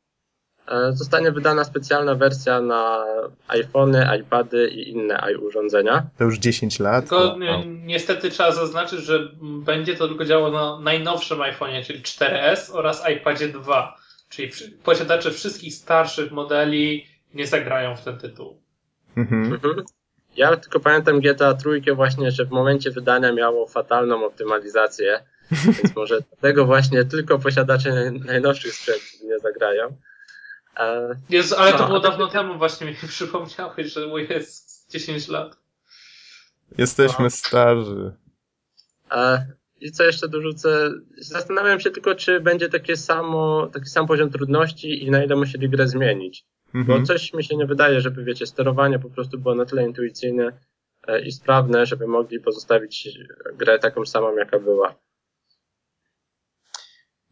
Speaker 3: zostanie wydana specjalna wersja na iPhony, iPady i inne urządzenia.
Speaker 2: To już 10 lat.
Speaker 5: Tylko niestety trzeba zaznaczyć, że będzie to tylko działało na najnowszym iPhone'ie, czyli 4S oraz iPadzie 2. Czyli posiadacze wszystkich starszych modeli nie zagrają w ten tytuł.
Speaker 2: Mhm.
Speaker 3: Mhm. Ja tylko pamiętam GTA trójkę właśnie, że w momencie wydania miało fatalną optymalizację, więc może dlatego właśnie tylko posiadacze naj- najnowszych sprzętów nie zagrają. E,
Speaker 5: Jezu, ale to
Speaker 3: No,
Speaker 5: było
Speaker 3: a to-
Speaker 5: dawno temu właśnie mi przypomniałeś, że mu jest 10 lat.
Speaker 2: Jesteśmy
Speaker 3: No.
Speaker 2: starzy.
Speaker 3: I co jeszcze dorzucę? Zastanawiam się tylko, czy będzie takie samo, taki sam poziom trudności i na ile musieli grę zmienić. Bo
Speaker 2: Mhm.
Speaker 3: coś mi się nie wydaje, żeby, wiecie, sterowanie po prostu było na tyle intuicyjne e, i sprawne, żeby mogli pozostawić grę taką samą, jaka była.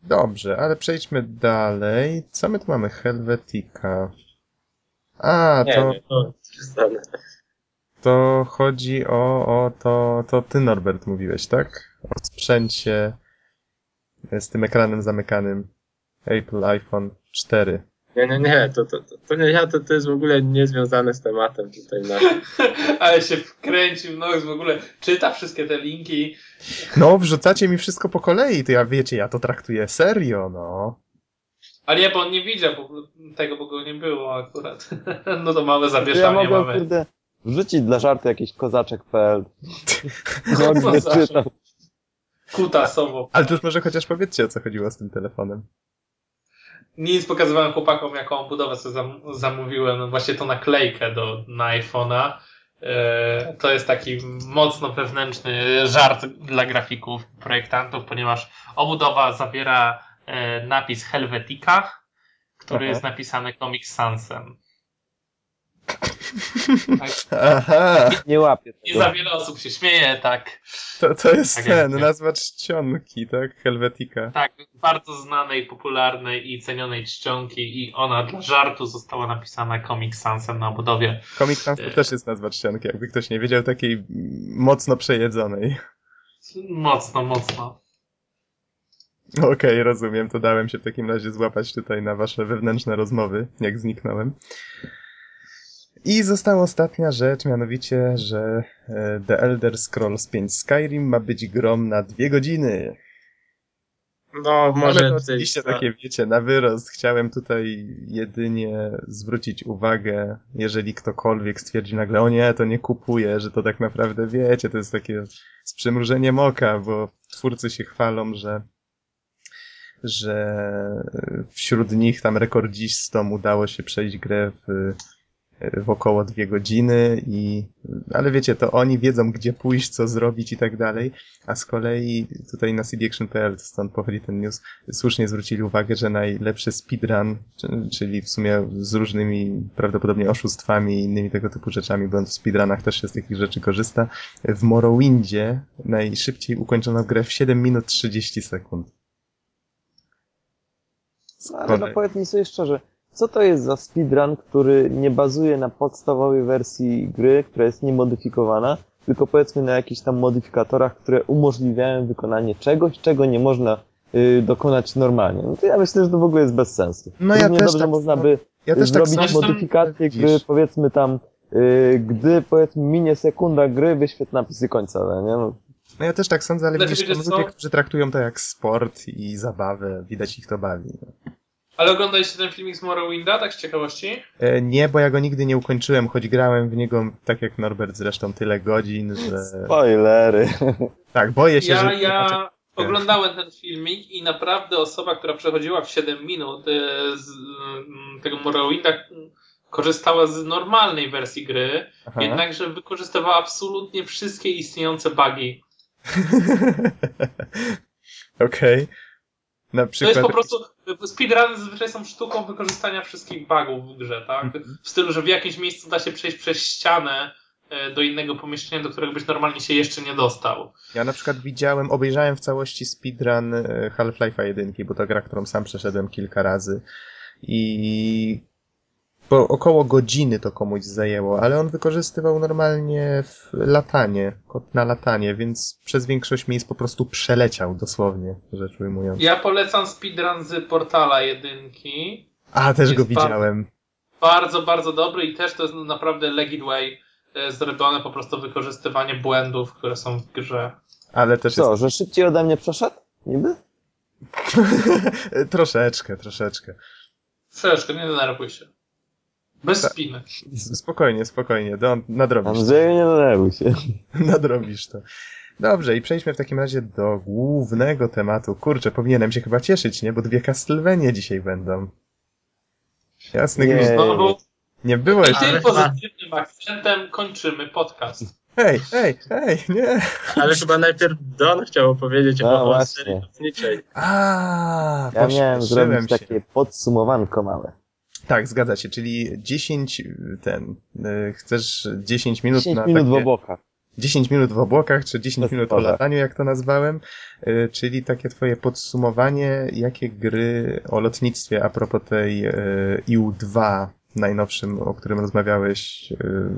Speaker 2: Dobrze, ale przejdźmy dalej. Co my tu mamy? Helvetica. A,
Speaker 3: Nie,
Speaker 2: to,
Speaker 3: nie, to
Speaker 2: to chodzi o, o to, to ty Norbert mówiłeś, tak? O sprzęcie z tym ekranem zamykanym Apple iPhone 4.
Speaker 3: Nie, nie, nie, to, to, to, to nie ja, to, to jest w ogóle niezwiązane z tematem tutaj naszym.
Speaker 5: Ale się wkręcił, no w ogóle czyta wszystkie te linki.
Speaker 2: No, wrzucacie mi wszystko po kolei, to ja wiecie, ja to traktuję serio, no.
Speaker 5: Ale nie, bo on nie widział bo- tego, bo go nie było akurat. No to
Speaker 4: ja
Speaker 5: zawieszanie
Speaker 4: mogłem,
Speaker 5: mamy.
Speaker 4: kurde, wrzucić dla żartu jakiś kozaczek.pl. No,
Speaker 5: Kozaczek.
Speaker 4: czytam.
Speaker 5: Kutasowo.
Speaker 2: Ale to już może chociaż powiedzcie, o co chodziło z tym telefonem.
Speaker 5: Nic pokazywałem chłopakom, jaką budowę sobie zam zamówiłem. No właśnie tą naklejkę do, na iPhone'a. E, to jest taki mocno wewnętrzny żart dla grafików, projektantów, ponieważ obudowa zawiera e, napis Helvetica, który
Speaker 2: Aha.
Speaker 5: jest napisany Comic Sansem. Tak,
Speaker 2: Aha,
Speaker 4: Nie łapię
Speaker 5: nie
Speaker 4: tego.
Speaker 5: za wiele osób się śmieje, tak.
Speaker 2: to, to jest
Speaker 5: Tak
Speaker 2: ten,
Speaker 5: jest.
Speaker 2: nazwa czcionki, tak? Helvetica.
Speaker 5: Tak, bardzo znanej, popularnej i cenionej czcionki i ona dla żartu została napisana Comic Sansem na obudowie.
Speaker 2: Comic Sans to też jest nazwa czcionki, jakby ktoś nie wiedział, takiej mocno przejedzonej.
Speaker 5: Mocno, mocno.
Speaker 2: Okej, rozumiem, to dałem się w takim razie złapać tutaj na wasze wewnętrzne rozmowy, jak zniknąłem. I została ostatnia rzecz, mianowicie, że e, The Elder Scrolls 5 Skyrim ma być grom na dwie godziny.
Speaker 3: No, może
Speaker 2: Ale to oczywiście takie, wiecie, na wyrost. Chciałem tutaj jedynie zwrócić uwagę, jeżeli ktokolwiek stwierdzi nagle, o nie, to nie kupuję, że to tak naprawdę, wiecie, to jest takie z przymrużeniem oka, bo twórcy się chwalą, że że wśród nich tam rekordzistom udało się przejść grę w, w około dwie godziny i, ale wiecie, to oni wiedzą, gdzie pójść, co zrobić i tak dalej, a z kolei tutaj na cdaction.pl, stąd pochodzi ten news, słusznie zwrócili uwagę, że najlepszy speedrun, czy- czyli w sumie z różnymi prawdopodobnie oszustwami i innymi tego typu rzeczami, bo w speedrunach też się z takich rzeczy korzysta, w Morrowindzie najszybciej ukończono grę w 7 minut 30 sekund.
Speaker 4: No, ale no powiedz mi sobie szczerze, co to jest za speedrun, który nie bazuje na podstawowej wersji gry, która jest niemodyfikowana, tylko powiedzmy na jakichś tam modyfikatorach, które umożliwiają wykonanie czegoś, czego nie można y, dokonać normalnie. No to ja myślę, że to w ogóle jest bez sensu.
Speaker 2: No ja
Speaker 4: Równie
Speaker 2: też
Speaker 4: dobrze
Speaker 2: tak
Speaker 4: można by
Speaker 2: Ja też tak
Speaker 4: zrobić
Speaker 2: samo.
Speaker 4: modyfikację
Speaker 2: widzisz.
Speaker 4: gry, powiedzmy tam, y, gdy powiedzmy minie sekunda gry, wyświetl napisy końcowe, nie? No,
Speaker 2: No ja też tak sądzę, ale
Speaker 5: Znaczy,
Speaker 2: widzisz, są ludzie, którzy traktują to jak sport i zabawę, widać ich to bawi.
Speaker 5: Ale oglądaliście ten filmik z Morrowinda, tak z ciekawości?
Speaker 2: E, nie, bo ja go nigdy nie ukończyłem, choć grałem w niego, tak jak Norbert zresztą, tyle godzin, że...
Speaker 4: spoilery.
Speaker 2: Tak, boję się,
Speaker 5: Ja,
Speaker 2: że...
Speaker 5: ja oglądałem ten filmik i naprawdę osoba, która przechodziła w 7 minut e, z mm, tego Morrowinda korzystała z normalnej wersji gry,
Speaker 2: Aha.
Speaker 5: jednakże wykorzystywała absolutnie wszystkie istniejące bugi.
Speaker 2: Okej. Na
Speaker 5: To
Speaker 2: przykład...
Speaker 5: jest po prostu, speedruny zazwyczaj są sztuką wykorzystania wszystkich bugów w grze, tak?
Speaker 2: Mhm.
Speaker 5: W stylu, że w jakimś miejscu da się przejść przez ścianę e, do innego pomieszczenia, do którego byś normalnie się jeszcze nie dostał.
Speaker 2: Ja na przykład widziałem, obejrzałem w całości speedrun e, Half-Life'a 1, bo to gra, którą sam przeszedłem kilka razy. I bo około godziny to komuś zajęło, ale on wykorzystywał normalnie w latanie, kod na latanie, więc przez większość miejsc po prostu przeleciał dosłownie, rzecz ujmując.
Speaker 1: Ja polecam speedrun z Portala jedynki.
Speaker 2: A, też
Speaker 1: jest
Speaker 2: go widziałem.
Speaker 1: Bardzo, bardzo dobry i też to jest naprawdę legit way e, zrobione po prostu wykorzystywanie błędów, które są w grze.
Speaker 2: Ale też
Speaker 4: Co, że szybciej ode mnie przeszedł? Niby?
Speaker 2: jest... troszeczkę, troszeczkę.
Speaker 1: Troszeczkę, nie denerwuj się. Bez
Speaker 2: Tak.
Speaker 1: spiny.
Speaker 2: Spokojnie, spokojnie, do, nadrobisz to.
Speaker 4: Andrzeju, nie się.
Speaker 2: Nadrobisz to. Dobrze, i przejdźmy w takim razie do głównego tematu. Kurczę, powinienem się chyba cieszyć, nie? Bo dwie Castlevanie dzisiaj będą. Jasny
Speaker 4: Nie.
Speaker 2: gwizd.
Speaker 1: Znowu
Speaker 2: Nie było
Speaker 1: i
Speaker 2: jeszcze.
Speaker 1: tym pozytywnym akcentem kończymy podcast.
Speaker 2: Hej, hej, hej, nie!
Speaker 3: Ale chyba najpierw Don chciał opowiedzieć
Speaker 4: No
Speaker 3: o
Speaker 4: właśnie.
Speaker 3: serii lotniczej.
Speaker 2: A,
Speaker 4: Ja miałem zrobić
Speaker 2: się.
Speaker 4: takie podsumowanko małe.
Speaker 2: Tak, zgadza się, czyli 10 ten. y, Chcesz 10 minut
Speaker 4: 10
Speaker 2: na
Speaker 4: minut w
Speaker 2: takie,
Speaker 4: obłokach.
Speaker 2: 10 minut w obłokach, czy 10
Speaker 4: Bez
Speaker 2: minut o lataniu, jak to nazwałem, y, czyli takie twoje podsumowanie, jakie gry o lotnictwie a propos tej y, IU-2 najnowszym, o którym rozmawiałeś, y,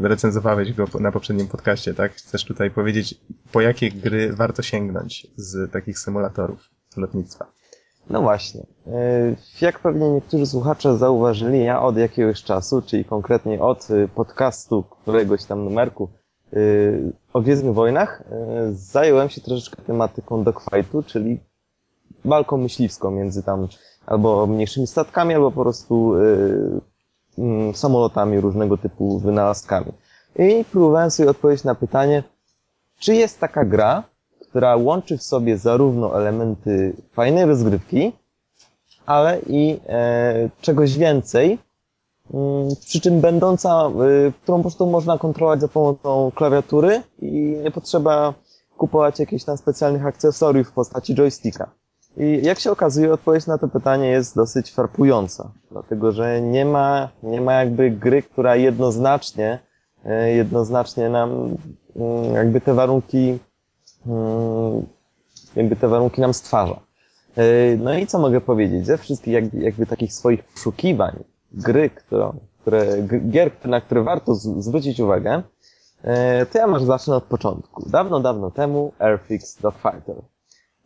Speaker 2: recenzowałeś go na poprzednim podcaście, tak? Chcesz tutaj powiedzieć, po jakie gry warto sięgnąć z takich symulatorów lotnictwa?
Speaker 4: No właśnie. Yy, Jak pewnie niektórzy słuchacze zauważyli, ja od jakiegoś czasu, czyli konkretnie od y, podcastu któregoś tam numerku yy, o Gwiezdnych Wojnach, yy, zająłem się troszeczkę tematyką dogfightu, czyli walką myśliwską między tam albo mniejszymi statkami, albo po prostu mm, samolotami, różnego typu wynalazkami. I próbowałem sobie odpowiedzieć na pytanie, czy jest taka gra, która łączy w sobie zarówno elementy fajnej rozgrywki, ale i e, czegoś więcej, mm, przy czym będąca, y, którą po prostu można kontrolować za pomocą klawiatury i nie potrzeba kupować jakichś tam specjalnych akcesoriów w postaci joysticka. I jak się okazuje, odpowiedź na to pytanie jest dosyć farpująca, dlatego że nie ma, nie ma jakby gry, która jednoznacznie, e, jednoznacznie nam mm, jakby te warunki jakby te warunki nam stwarza. Yy, No i co mogę powiedzieć? Ze wszystkich jakby, takich swoich poszukiwań, gry, którą, które, gier, na które warto z, zwrócić uwagę, yy, to ja może zacznę od początku. Dawno, dawno temu Airfix Dogfighter.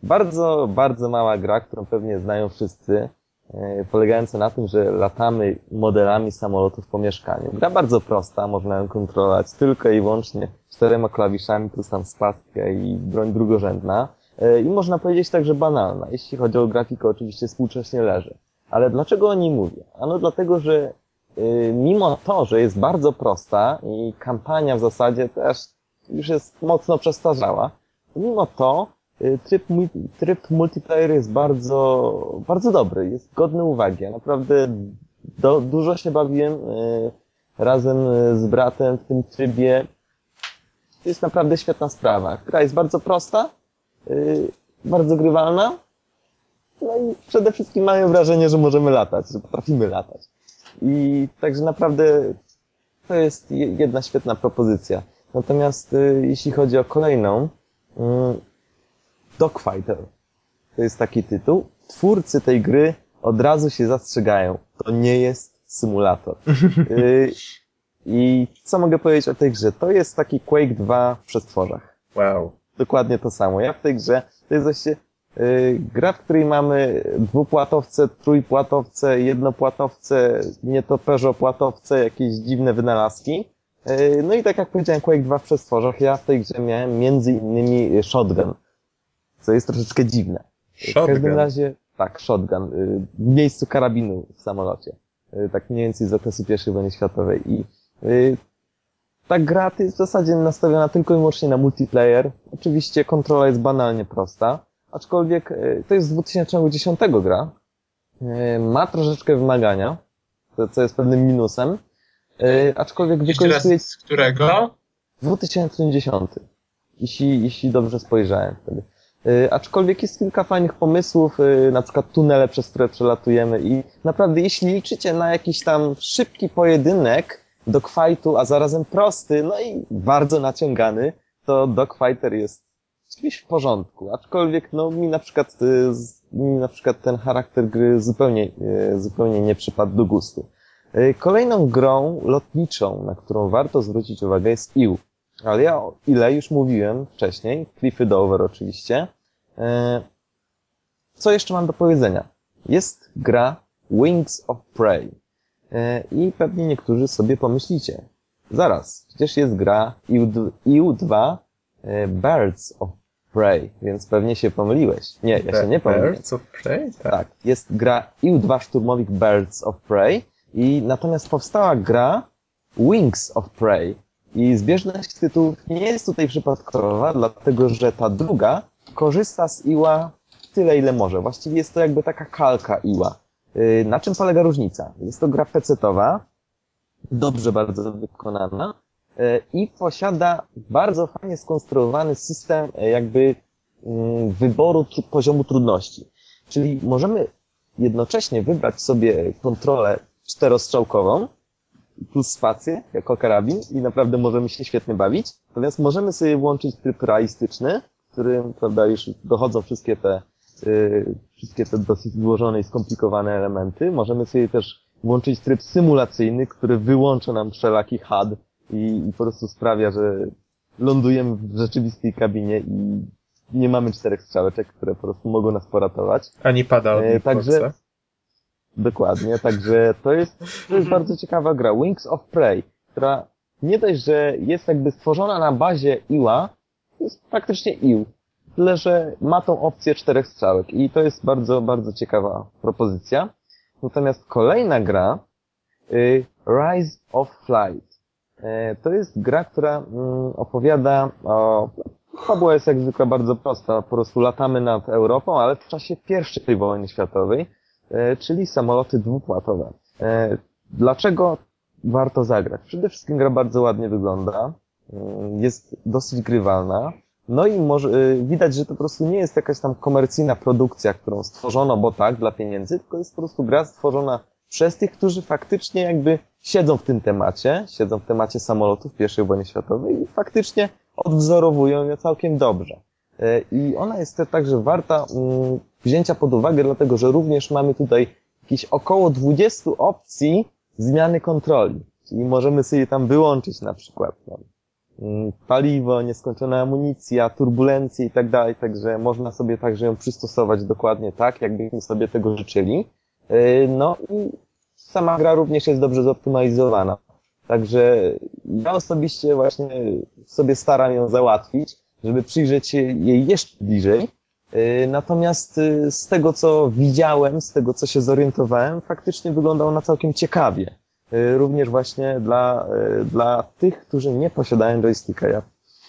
Speaker 4: Bardzo, bardzo mała gra, którą pewnie znają wszyscy, yy, polegająca na tym, że latamy modelami samolotów po mieszkaniu. Gra bardzo prosta, można ją kontrolować tylko i wyłącznie czterema klawiszami, plus tam spadkę i broń drugorzędna. E, I można powiedzieć także banalna. Jeśli chodzi o grafikę, oczywiście współcześnie leży. Ale dlaczego o niej mówię? Ano dlatego, że y, mimo to, że jest bardzo prosta i kampania w zasadzie też już jest mocno przestarzała, mimo to y, tryb, tryb multiplayer jest bardzo, bardzo dobry, jest godny uwagi. Ja naprawdę do, dużo się bawiłem y, razem z bratem w tym trybie. To jest naprawdę świetna sprawa. Gra jest bardzo prosta, yy, bardzo grywalna. No i przede wszystkim mamy wrażenie, że możemy latać, że potrafimy latać. I także naprawdę to jest je- jedna świetna propozycja. Natomiast y, jeśli chodzi o kolejną, y, Dogfighter. To jest taki tytuł. Twórcy tej gry od razu się zastrzegają. To nie jest symulator. Y, I co mogę powiedzieć o tej grze? To jest taki Quake 2 w przestworzach
Speaker 2: Wow.
Speaker 4: dokładnie to samo. Jak w tej grze, to jest właśnie yy, gra, w której mamy dwupłatowce, trójpłatowce, jednopłatowce, nietoperzopłatowce, jakieś dziwne wynalazki. Yy, no i tak jak powiedziałem, Quake 2 w przestworzach, ja w tej grze miałem między innymi shotgun, co jest troszeczkę dziwne. W każdym
Speaker 2: Shotgun.
Speaker 4: razie, tak, shotgun, yy, w miejscu karabinu w samolocie. Yy, tak mniej więcej z okresu I wojny światowej. I ta gra jest w zasadzie nastawiona tylko i wyłącznie na multiplayer. Oczywiście kontrola jest banalnie prosta, aczkolwiek e, to jest z 2010 gra. E, Ma troszeczkę wymagania, co jest pewnym minusem, aczkolwiek wykorzystuje
Speaker 3: z którego?
Speaker 4: 2010. Jeśli, jeśli dobrze spojrzałem wtedy. Aczkolwiek jest kilka fajnych pomysłów, na przykład tunele, przez które przelatujemy i naprawdę jeśli liczycie na jakiś tam szybki pojedynek dogfightu, a zarazem prosty, no i bardzo naciągany, to dogfighter jest czymś w porządku. Aczkolwiek no mi na przykład, z- mi na przykład ten charakter gry zupełnie, e, zupełnie nie przypadł do gustu. Y, Kolejną grą lotniczą, na którą warto zwrócić uwagę jest IU. Ale ja o ile już mówiłem wcześniej, Cliffy Dover oczywiście. Y, Co jeszcze mam do powiedzenia? Jest gra Wings of Prey. Y, I pewnie niektórzy sobie pomyślicie, zaraz, przecież jest gra EU- EU2 y, Birds of Prey, więc pewnie się pomyliłeś. Nie, ja się nie pomyliłem.
Speaker 2: Birds of Prey? Tak.
Speaker 4: Tak, jest gra EU2 Szturmowik Birds of Prey i natomiast powstała gra Wings of Prey i zbieżność tytułów nie jest tutaj przypadkowa, dlatego że ta druga korzysta z Iła tyle, ile może. Właściwie jest to jakby taka kalka Iła. Yy, Na czym polega różnica? Jest to gra pecetowa, dobrze bardzo wykonana yy, i posiada bardzo fajnie skonstruowany system yy, jakby mm, wyboru poziomu trudności. Czyli możemy jednocześnie wybrać sobie kontrolę czterostrzałkową plus spację jako karabin i naprawdę możemy się świetnie bawić. Natomiast możemy sobie włączyć tryb realistyczny, w którym prawda, już dochodzą wszystkie te, wszystkie te dosyć złożone i skomplikowane elementy. Możemy sobie też włączyć tryb symulacyjny, który wyłącza nam wszelaki HUD i, i po prostu sprawia, że lądujemy w rzeczywistej kabinie i nie mamy czterech strzałeczek, które po prostu mogą nas poratować.
Speaker 2: Ani pada od
Speaker 4: E,
Speaker 2: Xboxa.
Speaker 4: także- Dokładnie, także to jest, to jest bardzo ciekawa gra. Wings of Prey, która nie dość, że jest jakby stworzona na bazie Iła, to jest praktycznie Ił. Tyle, że ma tą opcję czterech strzałek i to jest bardzo, bardzo ciekawa propozycja. Natomiast kolejna gra, y, Rise of Flight. E, To jest gra, która mm, opowiada o... Fabuła jest jak zwykle bardzo prosta. Po prostu latamy nad Europą, ale w czasie pierwszej wojny światowej e, czyli samoloty dwupłatowe. Dlaczego warto zagrać? Przede wszystkim gra bardzo ładnie wygląda, jest dosyć grywalna, no i może, e, widać, że to po prostu nie jest jakaś tam komercyjna produkcja, którą stworzono, bo tak, dla pieniędzy, tylko jest po prostu gra stworzona przez tych, którzy faktycznie jakby siedzą w tym temacie, siedzą w temacie samolotów I wojny światowej i faktycznie odwzorowują je całkiem dobrze. E, I ona jest też także warta mm, wzięcia pod uwagę, dlatego że również mamy tutaj jakieś około 20 opcji zmiany kontroli. Czyli możemy sobie tam wyłączyć na przykład mm, paliwo, nieskończona amunicja, turbulencje i tak dalej, także można sobie także ją przystosować dokładnie tak, jakbyśmy sobie tego życzyli. E, No i sama gra również jest dobrze zoptymalizowana. Także ja osobiście właśnie sobie staram ją załatwić, żeby przyjrzeć się jej jeszcze bliżej. Yy, Natomiast yy, z tego, co widziałem, z tego, co się zorientowałem, faktycznie wyglądał ona całkiem ciekawie. Yy, Również właśnie dla, yy, dla tych, którzy nie posiadają joysticka. Ja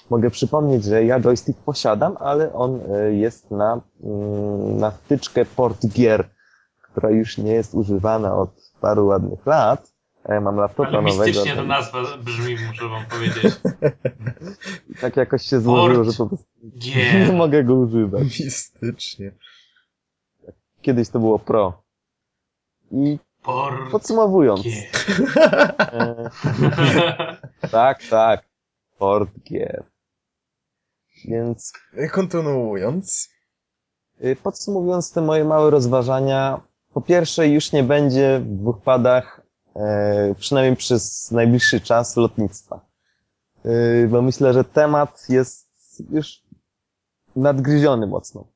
Speaker 4: mogę przypomnieć, że ja joystick posiadam, ale on yy, jest na, mm, na wtyczkę Port Gear, która już nie jest używana od paru ładnych lat. Ja mam laptopa
Speaker 5: Ale
Speaker 4: nowego.
Speaker 5: mistycznie
Speaker 4: to-
Speaker 5: ta nazwa brzmi, muszę wam powiedzieć.
Speaker 4: tak jakoś się złożyło,
Speaker 5: Port
Speaker 4: że po prostu
Speaker 5: Gier.
Speaker 4: nie mogę go używać.
Speaker 2: Mistycznie.
Speaker 4: Kiedyś to było Pro. I Podsumowując, e, tak, tak, Port Gear. Więc
Speaker 2: Kontynuując.
Speaker 4: y, podsumowując te moje małe rozważania, po pierwsze już nie będzie w dwóch padach, e, przynajmniej przez najbliższy czas, lotnictwa. Y, Bo myślę, że temat jest już nadgryziony mocno.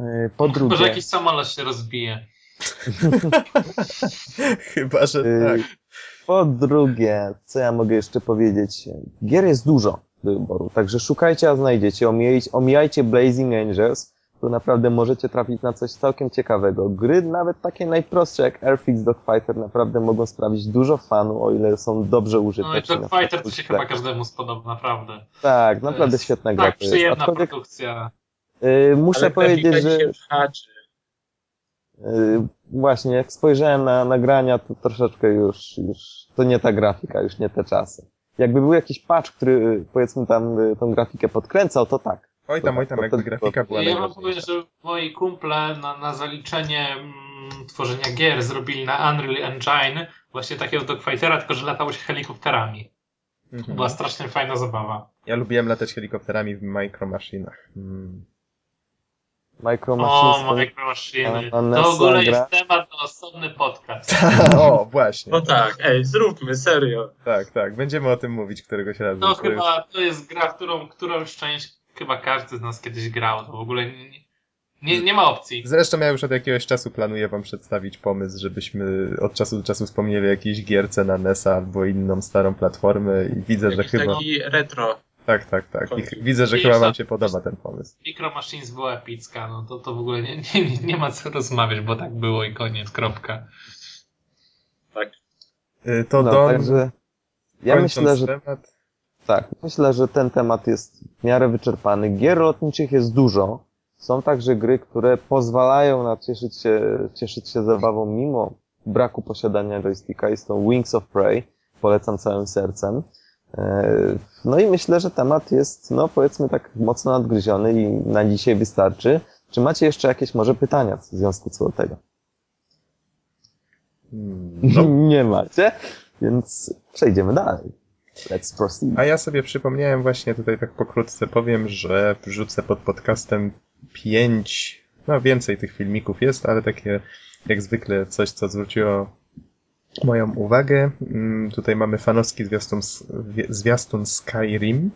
Speaker 4: Y, Po
Speaker 5: Chyba,
Speaker 4: drugie...
Speaker 5: że jakiś samolot się rozbije.
Speaker 2: Chyba, że
Speaker 4: Y,
Speaker 2: tak.
Speaker 4: Po drugie, co ja mogę jeszcze powiedzieć? Gier jest dużo do wyboru, także szukajcie, a znajdziecie. Omijajcie, omijajcie Blazing Angels, to naprawdę możecie trafić na coś całkiem ciekawego. Gry nawet takie najprostsze jak Airfix Dogfighter naprawdę mogą sprawić dużo fanu, o ile są dobrze
Speaker 5: No i
Speaker 4: użyte.
Speaker 5: Dogfighter to się chyba każdemu spodoba, naprawdę.
Speaker 4: Tak, naprawdę
Speaker 5: jest
Speaker 4: świetna gra
Speaker 5: Tak,
Speaker 4: to jest.
Speaker 5: przyjemna produkcja.
Speaker 4: y, muszę
Speaker 3: Ale
Speaker 4: powiedzieć, że... Y, Właśnie, jak spojrzałem na nagrania, to troszeczkę już, już to nie ta grafika, już nie te czasy. Jakby był jakiś patch, który y, powiedzmy tam y, tą grafikę podkręcał, to tak.
Speaker 2: Oj tam, oj tam,
Speaker 4: to
Speaker 2: jakby grafika była
Speaker 5: Ja wam powiem, że moi kumple na, na zaliczenie mm, tworzenia gier zrobili na Unreal Engine właśnie takiego Dogfightera, tylko że latało się helikopterami.
Speaker 2: Mhm.
Speaker 5: Była strasznie fajna zabawa.
Speaker 2: Ja lubiłem latać helikopterami w Micro Machinach. Mm.
Speaker 4: Micro Machines
Speaker 5: O,
Speaker 4: to-
Speaker 5: Micro Machine.
Speaker 4: a- a
Speaker 5: To w ogóle
Speaker 4: gra-
Speaker 5: jest temat na osobny podcast.
Speaker 2: o, właśnie.
Speaker 3: No tak, ej, zróbmy, serio.
Speaker 2: Tak, tak. Będziemy o tym mówić któregoś razu.
Speaker 5: To
Speaker 2: To
Speaker 5: chyba to jest gra, w którą którąś część chyba każdy z nas kiedyś grał. To w ogóle nie, nie, nie ma opcji.
Speaker 2: Zresztą ja już od jakiegoś czasu planuję wam przedstawić pomysł, żebyśmy od czasu do czasu wspomnieli o jakiejś gierce na NES-a albo inną starą platformę i widzę, że
Speaker 3: Jakiś
Speaker 2: chyba...
Speaker 3: taki retro.
Speaker 2: Tak, tak, tak. I widzę, że
Speaker 5: I
Speaker 2: chyba wam się podoba ten pomysł.
Speaker 5: Micro Machines była epicka, no to, to w ogóle nie, nie, nie- ma co rozmawiać, bo tak było i koniec, kropka.
Speaker 3: Tak.
Speaker 2: Y, To
Speaker 4: No,
Speaker 2: Don,
Speaker 4: także ja myślę, że
Speaker 2: temat...
Speaker 4: tak, myślę, że ten temat jest w miarę wyczerpany. Gier lotniczych jest dużo. Są także gry, które pozwalają na cieszyć się, cieszyć się zabawą mimo braku posiadania joysticka. Jest to Wings of Prey. Polecam całym sercem. E, No i myślę, że temat jest, no powiedzmy tak mocno nadgryziony i na dzisiaj wystarczy. Czy macie jeszcze jakieś może pytania w związku co do tego?
Speaker 2: Hmm, no.
Speaker 4: Nie macie, więc przejdziemy dalej. Let's proceed.
Speaker 2: A ja sobie przypomniałem właśnie tutaj tak pokrótce powiem, że wrzucę pod podcastem pięć, no więcej tych filmików jest, ale takie jak zwykle coś, co zwróciło moją uwagę. Mm, Tutaj mamy fanowski zwiastun, zwiastun Skyrim,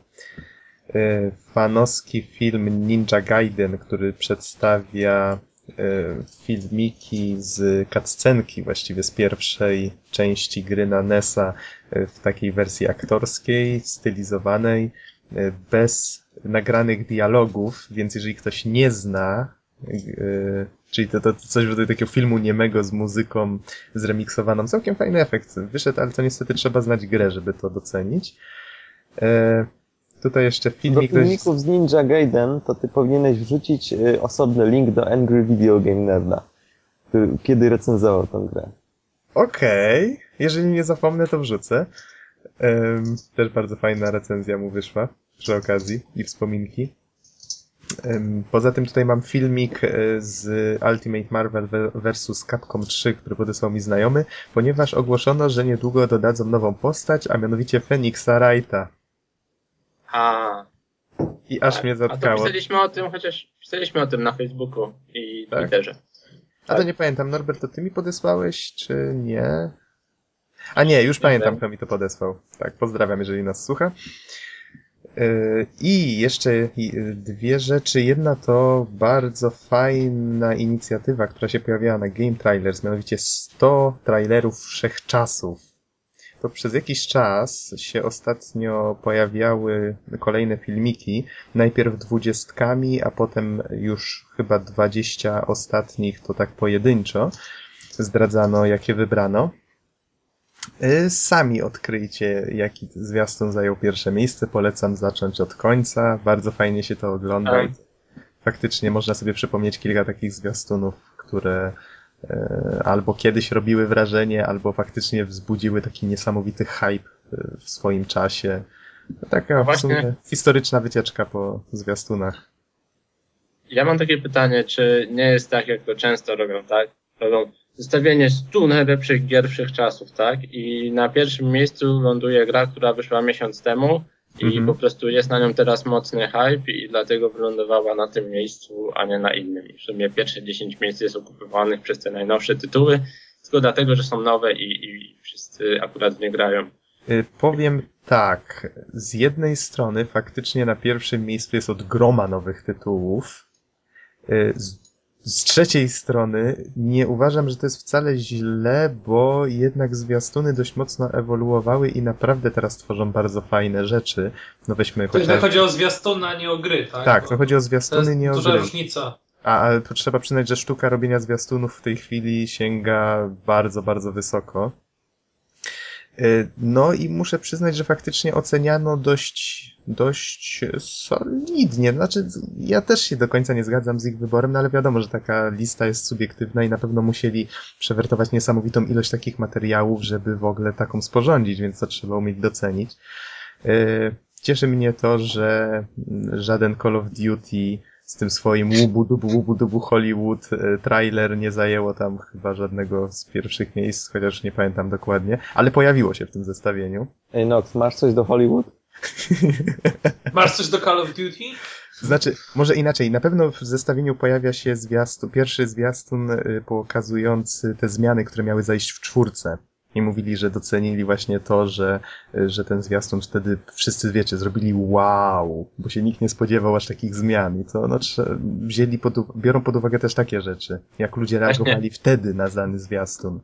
Speaker 2: e, fanowski film Ninja Gaiden, który przedstawia e, filmiki z cutscenki właściwie z pierwszej części gry na NES-a e, w takiej wersji aktorskiej, stylizowanej, bez nagranych dialogów, więc jeżeli ktoś nie zna, czyli to, to coś w rodzaju takiego filmu niemego z muzyką zremiksowaną, całkiem fajny efekt wyszedł, ale to niestety trzeba znać grę, żeby to docenić. E, Tutaj jeszcze
Speaker 4: Do
Speaker 2: filmik dość-
Speaker 4: filmików z Ninja Gaiden to ty powinieneś wrzucić y, osobny link do Angry Video Game Nerda, który, kiedy recenzował tę grę.
Speaker 2: Okej, jeżeli nie zapomnę, to wrzucę. Też bardzo fajna recenzja mu wyszła przy okazji i wspominki. Poza tym tutaj mam filmik e, z Ultimate Marvel ve- vs. Capcom 3, który podesłał mi znajomy, ponieważ ogłoszono, że niedługo dodadzą nową postać, a mianowicie Phoenixa Wrighta.
Speaker 3: A,
Speaker 2: I aż
Speaker 3: tak.
Speaker 2: mnie
Speaker 3: A to
Speaker 2: zatkało.
Speaker 3: pisaliśmy o tym, chociaż pisaliśmy o tym na Facebooku i
Speaker 2: Tak?
Speaker 3: Twitterze.
Speaker 2: A to nie pamiętam, Norbert, to ty mi podesłałeś, czy nie? A nie, już
Speaker 3: Nie
Speaker 2: pamiętam,
Speaker 3: wiem.
Speaker 2: kto mi to podesłał. Tak, pozdrawiam, jeżeli nas słucha. I jeszcze dwie rzeczy. Jedna to bardzo fajna inicjatywa, która się pojawiła na Game Trailers, mianowicie 100 trailerów wszechczasów. To przez jakiś czas się ostatnio pojawiały kolejne filmiki, najpierw dwudziestkami, a potem już chyba dwadzieścia ostatnich, to tak pojedynczo zdradzano, jakie wybrano. Y, Sami odkryjcie, jaki zwiastun zajął pierwsze miejsce. Polecam zacząć od końca. Bardzo fajnie się to ogląda. i Faktycznie można sobie przypomnieć kilka takich zwiastunów, które e, albo kiedyś robiły wrażenie, albo faktycznie wzbudziły taki niesamowity hype e, w swoim czasie. Taka w
Speaker 3: Właśnie.
Speaker 2: sumie historyczna wycieczka po zwiastunach.
Speaker 3: Ja mam takie pytanie, czy nie jest tak, jak to często robią, tak? Robią zestawienie 100 najlepszych gier wszechczasów, tak? I na pierwszym miejscu ląduje gra, która wyszła miesiąc temu i
Speaker 2: Mhm.
Speaker 3: po prostu jest na nią teraz mocny hype i dlatego wylądowała na tym miejscu, a nie na innym. I w sumie pierwsze 10 miejsc jest okupowanych przez te najnowsze tytuły, tylko dlatego, że są nowe i, i wszyscy akurat nie grają.
Speaker 2: Y, Powiem tak, z jednej strony faktycznie na pierwszym miejscu jest od groma nowych tytułów. Y, Z, z trzeciej strony nie uważam, że to jest wcale źle, bo jednak zwiastuny dość mocno ewoluowały i naprawdę teraz tworzą bardzo fajne rzeczy. No weźmy
Speaker 1: To
Speaker 2: chociaż...
Speaker 1: chodzi o zwiastuny, a nie o gry, tak?
Speaker 2: Tak,
Speaker 1: Bo
Speaker 2: to chodzi o
Speaker 1: to
Speaker 2: zwiastuny,
Speaker 1: jest
Speaker 2: nie o
Speaker 1: duża
Speaker 2: gry.
Speaker 1: różnica.
Speaker 2: A, ale to trzeba przyznać, że sztuka robienia zwiastunów w tej chwili sięga bardzo, bardzo wysoko. Y, No i muszę przyznać, że faktycznie oceniano dość, dość solidnie. Znaczy, ja też się do końca nie zgadzam z ich wyborem, no ale wiadomo, że taka lista jest subiektywna i na pewno musieli przewertować niesamowitą ilość takich materiałów, żeby w ogóle taką sporządzić, więc to trzeba umieć docenić. Y, Cieszy mnie to, że żaden Call of Duty z tym swoim łubu-dubu, łubu-dubu Hollywood e, trailer nie zajęło tam chyba żadnego z pierwszych miejsc, chociaż nie pamiętam dokładnie, ale pojawiło się w tym zestawieniu.
Speaker 4: Ej Nox, masz coś do Hollywood?
Speaker 1: Masz coś do Call of Duty?
Speaker 2: Znaczy, może inaczej, na pewno w zestawieniu pojawia się zwiastun, pierwszy zwiastun y, pokazujący te zmiany, które miały zajść w czwórce. I mówili, że docenili właśnie to, że, y, że ten zwiastun wtedy wszyscy, wiecie, zrobili wow, bo się nikt nie spodziewał aż takich zmian. I to, no, wzięli pod, biorą pod uwagę też takie rzeczy, jak ludzie
Speaker 3: Właśnie.
Speaker 2: reagowali wtedy na dany zwiastun.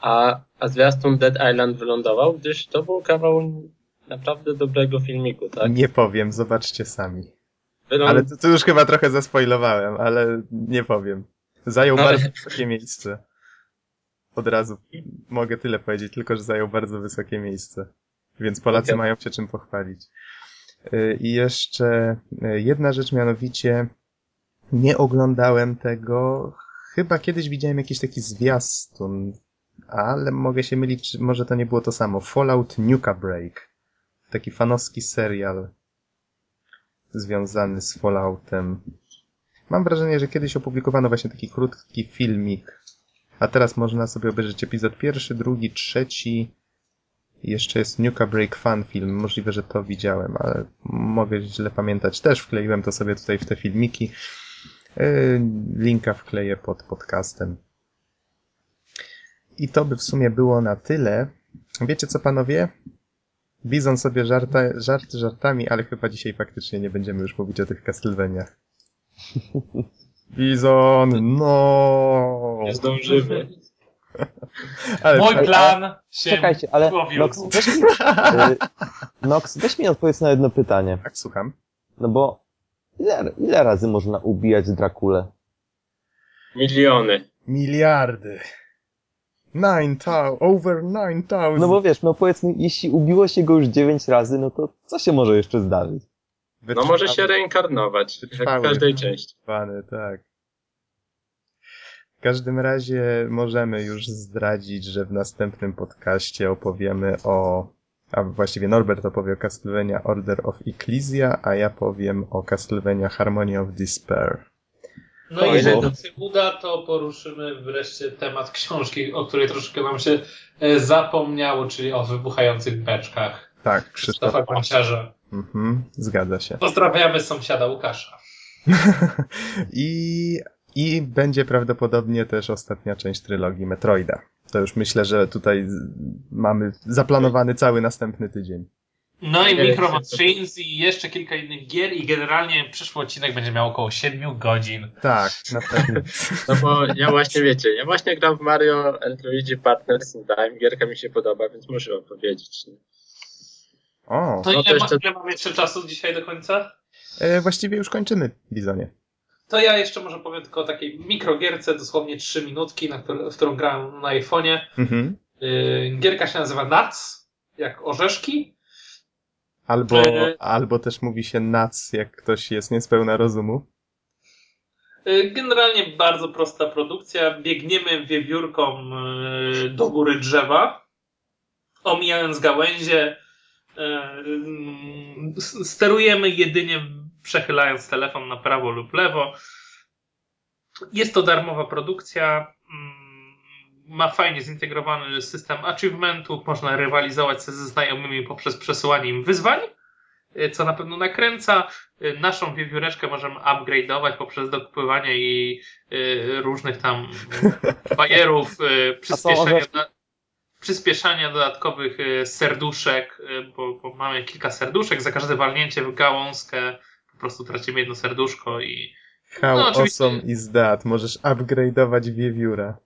Speaker 3: A, a zwiastun Dead Island wylądował, gdyż to był kawał naprawdę dobrego filmiku, tak?
Speaker 2: Nie powiem, zobaczcie sami.
Speaker 3: Wyląd...
Speaker 2: Ale to, to już chyba trochę zaspoilowałem, ale nie powiem. Zajął
Speaker 3: Ale-
Speaker 2: bardzo wysokie miejsce. Od razu mogę tyle powiedzieć, tylko że zajął bardzo wysokie miejsce. Więc Polacy
Speaker 3: Okej.
Speaker 2: mają się czym pochwalić. Y, I jeszcze y, jedna rzecz, mianowicie nie oglądałem tego. Chyba kiedyś widziałem jakiś taki zwiastun, ale mogę się mylić, może to nie było to samo. Fallout Nuka Break. Taki fanowski serial związany z Falloutem. Mam wrażenie, że kiedyś opublikowano właśnie taki krótki filmik, a teraz można sobie obejrzeć epizod pierwszy, drugi, trzeci. Jeszcze jest Nuka Break Fan Film. Możliwe, że to widziałem, ale mogę źle pamiętać. Też wkleiłem to sobie tutaj w te filmiki. Yy, Linka wkleję pod podcastem. I to by w sumie było na tyle. Wiecie co, panowie? Bizon sobie żarta, żarty żartami, ale chyba dzisiaj faktycznie nie będziemy już mówić o tych Castlevaniach. Bizon, no!
Speaker 3: Nie zdążymy.
Speaker 2: Ale
Speaker 6: Mój
Speaker 2: tak,
Speaker 6: plan się
Speaker 4: Czekajcie, ale
Speaker 6: powiódł.
Speaker 4: Nox, weź mi, y, Nox, weź mi odpowiedz na jedno pytanie.
Speaker 2: tak, słucham.
Speaker 4: No bo ile, ile razy można ubijać Drakulę?
Speaker 3: Miliony.
Speaker 2: Miliardy. Nine thou, over nine thousand.
Speaker 4: No bo wiesz, no powiedz mi, jeśli ubiło się go już 9 razy, no to co się może jeszcze zdarzyć?
Speaker 3: No może się reinkarnować, jak w każdej części.
Speaker 2: Pany, tak. W każdym razie możemy już zdradzić, że w następnym podcaście opowiemy o, a właściwie Norbert opowie o Castlevania Order of Ecclesia, a ja powiem o Castlevania Harmony of Despair.
Speaker 5: No
Speaker 3: O,
Speaker 5: i jeżeli to się uda, to poruszymy wreszcie temat książki, o której troszkę nam się e, zapomniało, czyli o wybuchających beczkach
Speaker 2: Tak,
Speaker 5: Krzysztofa
Speaker 2: Krzysztof.
Speaker 5: Gonciarza.
Speaker 2: Mhm, zgadza się.
Speaker 5: Pozdrawiamy sąsiada Łukasza.
Speaker 2: I, I będzie prawdopodobnie też ostatnia część trylogii Metroida. To już myślę, że tutaj mamy zaplanowany cały następny tydzień.
Speaker 6: No i Micro Machines i jeszcze kilka innych gier i generalnie przyszły odcinek będzie miał około 7 godzin.
Speaker 2: Tak, na pewno.
Speaker 3: No bo ja właśnie wiecie, ja właśnie gram w Mario and Luigi Partners in Time, gierka mi się podoba, więc muszę opowiedzieć.
Speaker 2: O,
Speaker 6: To
Speaker 3: No
Speaker 6: ile,
Speaker 3: to jeszcze-
Speaker 6: ile mam jeszcze czasu dzisiaj do końca?
Speaker 2: e, właściwie już kończymy, Bizonie.
Speaker 5: To ja jeszcze może powiem tylko o takiej mikrogierce, dosłownie 3 minutki, na którą, w którą grałem na iPhone'ie.
Speaker 2: Mhm.
Speaker 5: Yy, gierka się nazywa Nuts, jak orzeszki.
Speaker 2: Albo,
Speaker 5: E-
Speaker 2: albo też mówi się nac, jak ktoś jest niespełna rozumu.
Speaker 5: Yy, Generalnie bardzo prosta produkcja. Biegniemy wiewiórką yy, do góry drzewa, omijając gałęzie. Yy, s- Sterujemy jedynie przechylając telefon na prawo lub lewo. Jest to darmowa produkcja. Ma fajnie zintegrowany system achievementów. Można rywalizować ze znajomymi poprzez przesyłanie im wyzwań, yy, co na pewno nakręca. Y, naszą wiewióreczkę możemy upgrade'ować poprzez dokupywanie jej y, różnych tam bajerów, y, przyspieszania, dodatkowych y, serduszek, y, bo, bo mamy kilka serduszek, za każde walnięcie w gałązkę po prostu tracimy jedno serduszko i
Speaker 2: How
Speaker 5: No, oczywiście.
Speaker 2: awesome is that? Możesz upgrade'ować wiewióra.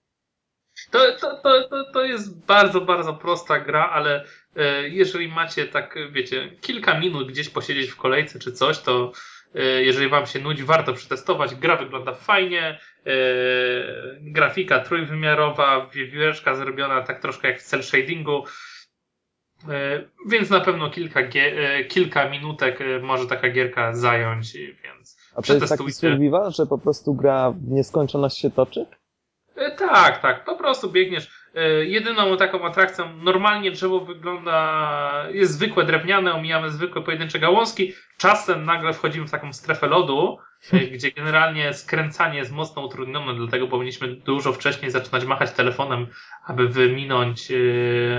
Speaker 5: To, to, to, to, to jest bardzo, bardzo prosta gra, ale e, jeżeli macie tak, wiecie, kilka minut gdzieś posiedzieć w kolejce czy coś, to e, jeżeli wam się nudzi, warto przetestować. Gra wygląda fajnie, e, grafika trójwymiarowa, wiewióreczka zrobiona tak troszkę jak w cel shadingu, więc na pewno kilka, kilka minutek może taka gierka zająć, więc
Speaker 4: A to jest taki survival, że po prostu gra w nieskończoność się toczy?
Speaker 5: E, Tak, tak. Po prostu biegniesz. E, Jedyną taką atrakcją, normalnie drzewo wygląda, jest zwykłe drewniane, omijamy zwykłe pojedyncze gałązki. Czasem nagle wchodzimy w taką strefę lodu, e, gdzie generalnie skręcanie jest mocno utrudnione, dlatego powinniśmy dużo wcześniej zaczynać machać telefonem, aby wyminąć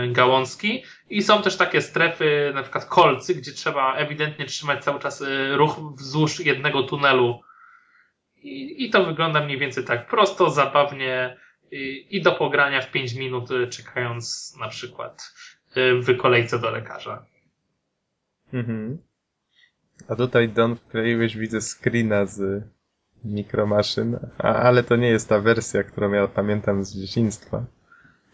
Speaker 5: gałązki. I są też takie strefy, na przykład kolcy, gdzie trzeba ewidentnie trzymać cały czas ruch wzdłuż jednego tunelu. I, I to wygląda mniej więcej tak prosto, zabawnie i, i do pogrania w 5 minut, y, czekając na przykład y, w kolejce do lekarza.
Speaker 2: Mhm. A tutaj, Don, wkleiłeś, widzę, screena z mikromaszyn, a, ale to nie jest ta wersja, którą ja pamiętam z dzieciństwa.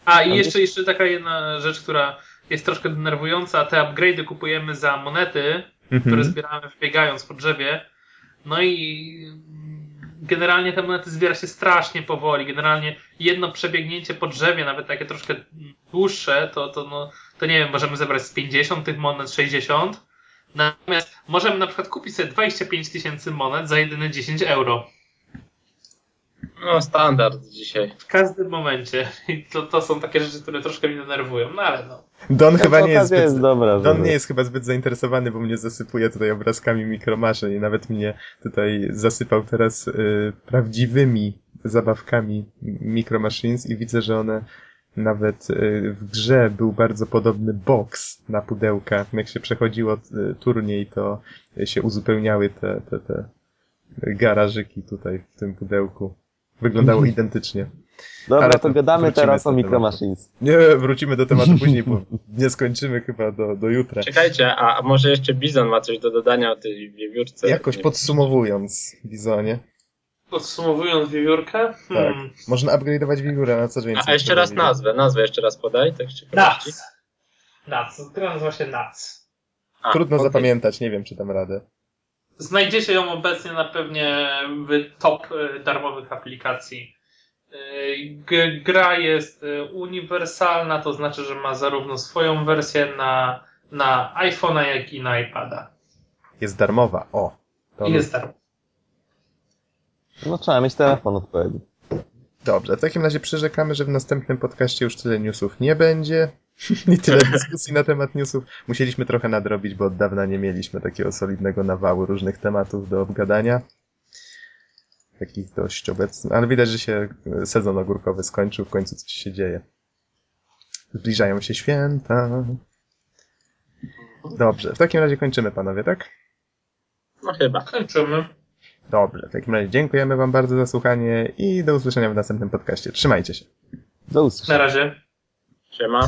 Speaker 5: A i jeszcze, jeszcze taka jedna rzecz, która jest troszkę denerwująca. Te upgrade'y kupujemy za monety, które
Speaker 2: Mhm.
Speaker 5: zbieramy wybiegając po drzewie. No i generalnie te monety zbiera się strasznie powoli. Generalnie jedno przebiegnięcie po drzewie, nawet takie troszkę dłuższe, to, to, no, to nie wiem, możemy zebrać z 50 tych monet 60. Natomiast możemy na przykład kupić sobie 25 tysięcy monet za jedyne 10 euro.
Speaker 3: No, standard dzisiaj.
Speaker 5: W każdym momencie. I to, to są takie rzeczy, które troszkę mnie denerwują. No ale no.
Speaker 2: Don chyba nie jest zbyt...
Speaker 4: jest dobra.
Speaker 2: Don nie jest chyba zbyt zainteresowany, bo mnie zasypuje tutaj obrazkami mikromaszyn i nawet mnie tutaj zasypał teraz y, prawdziwymi zabawkami Micromachines i widzę, że one nawet y, w grze był bardzo podobny box na pudełka. Jak się przechodziło y, turniej, to się uzupełniały te, te, te garażyki tutaj w tym pudełku. Wyglądało identycznie.
Speaker 4: Dobra,
Speaker 2: ale
Speaker 4: to
Speaker 2: to
Speaker 4: gadamy teraz o. Micro Machines.
Speaker 2: Nie, wrócimy do tematu później, bo nie skończymy chyba do, do jutra.
Speaker 3: Czekajcie, a, może jeszcze Bizon ma coś do dodania o tej wiewiórce?
Speaker 2: Jakoś podsumowując, Bizonie,
Speaker 5: Podsumowując wiewiórkę. Hmm.
Speaker 2: można upgrade'ować wiewiórę na co więcej.
Speaker 3: A, jeszcze raz nazwę, nazwę jeszcze raz podaj, tak.
Speaker 5: Nac. Nac. Gra nazywa się Nac.
Speaker 3: A,
Speaker 2: Trudno
Speaker 3: okej.
Speaker 2: zapamiętać, nie wiem czy dam radę.
Speaker 5: Znajdziecie ją obecnie na pewnie w top y, darmowych aplikacji. Gra jest y, uniwersalna, to znaczy, że ma zarówno swoją wersję na, na iPhone'a, jak i na iPada.
Speaker 2: Jest darmowa, o. To
Speaker 5: I jest darmowa.
Speaker 4: No trzeba mieć telefon odpowiedni.
Speaker 2: Dobrze, w takim razie przyrzekamy, że w następnym podcaście już tyle newsów nie będzie. I tyle dyskusji na temat newsów. Musieliśmy trochę nadrobić, bo od dawna nie mieliśmy takiego solidnego nawału różnych tematów do obgadania. Takich dość obecnych. Ale widać, że się sezon ogórkowy skończył, w końcu coś się dzieje. Zbliżają się święta. Dobrze, w takim razie kończymy, panowie, tak?
Speaker 3: No chyba.
Speaker 5: Kończymy.
Speaker 2: Dobrze, w takim razie dziękujemy wam bardzo za słuchanie i do usłyszenia w następnym podcaście. Trzymajcie się.
Speaker 4: Do usłyszenia.
Speaker 5: Na razie.
Speaker 3: Siema.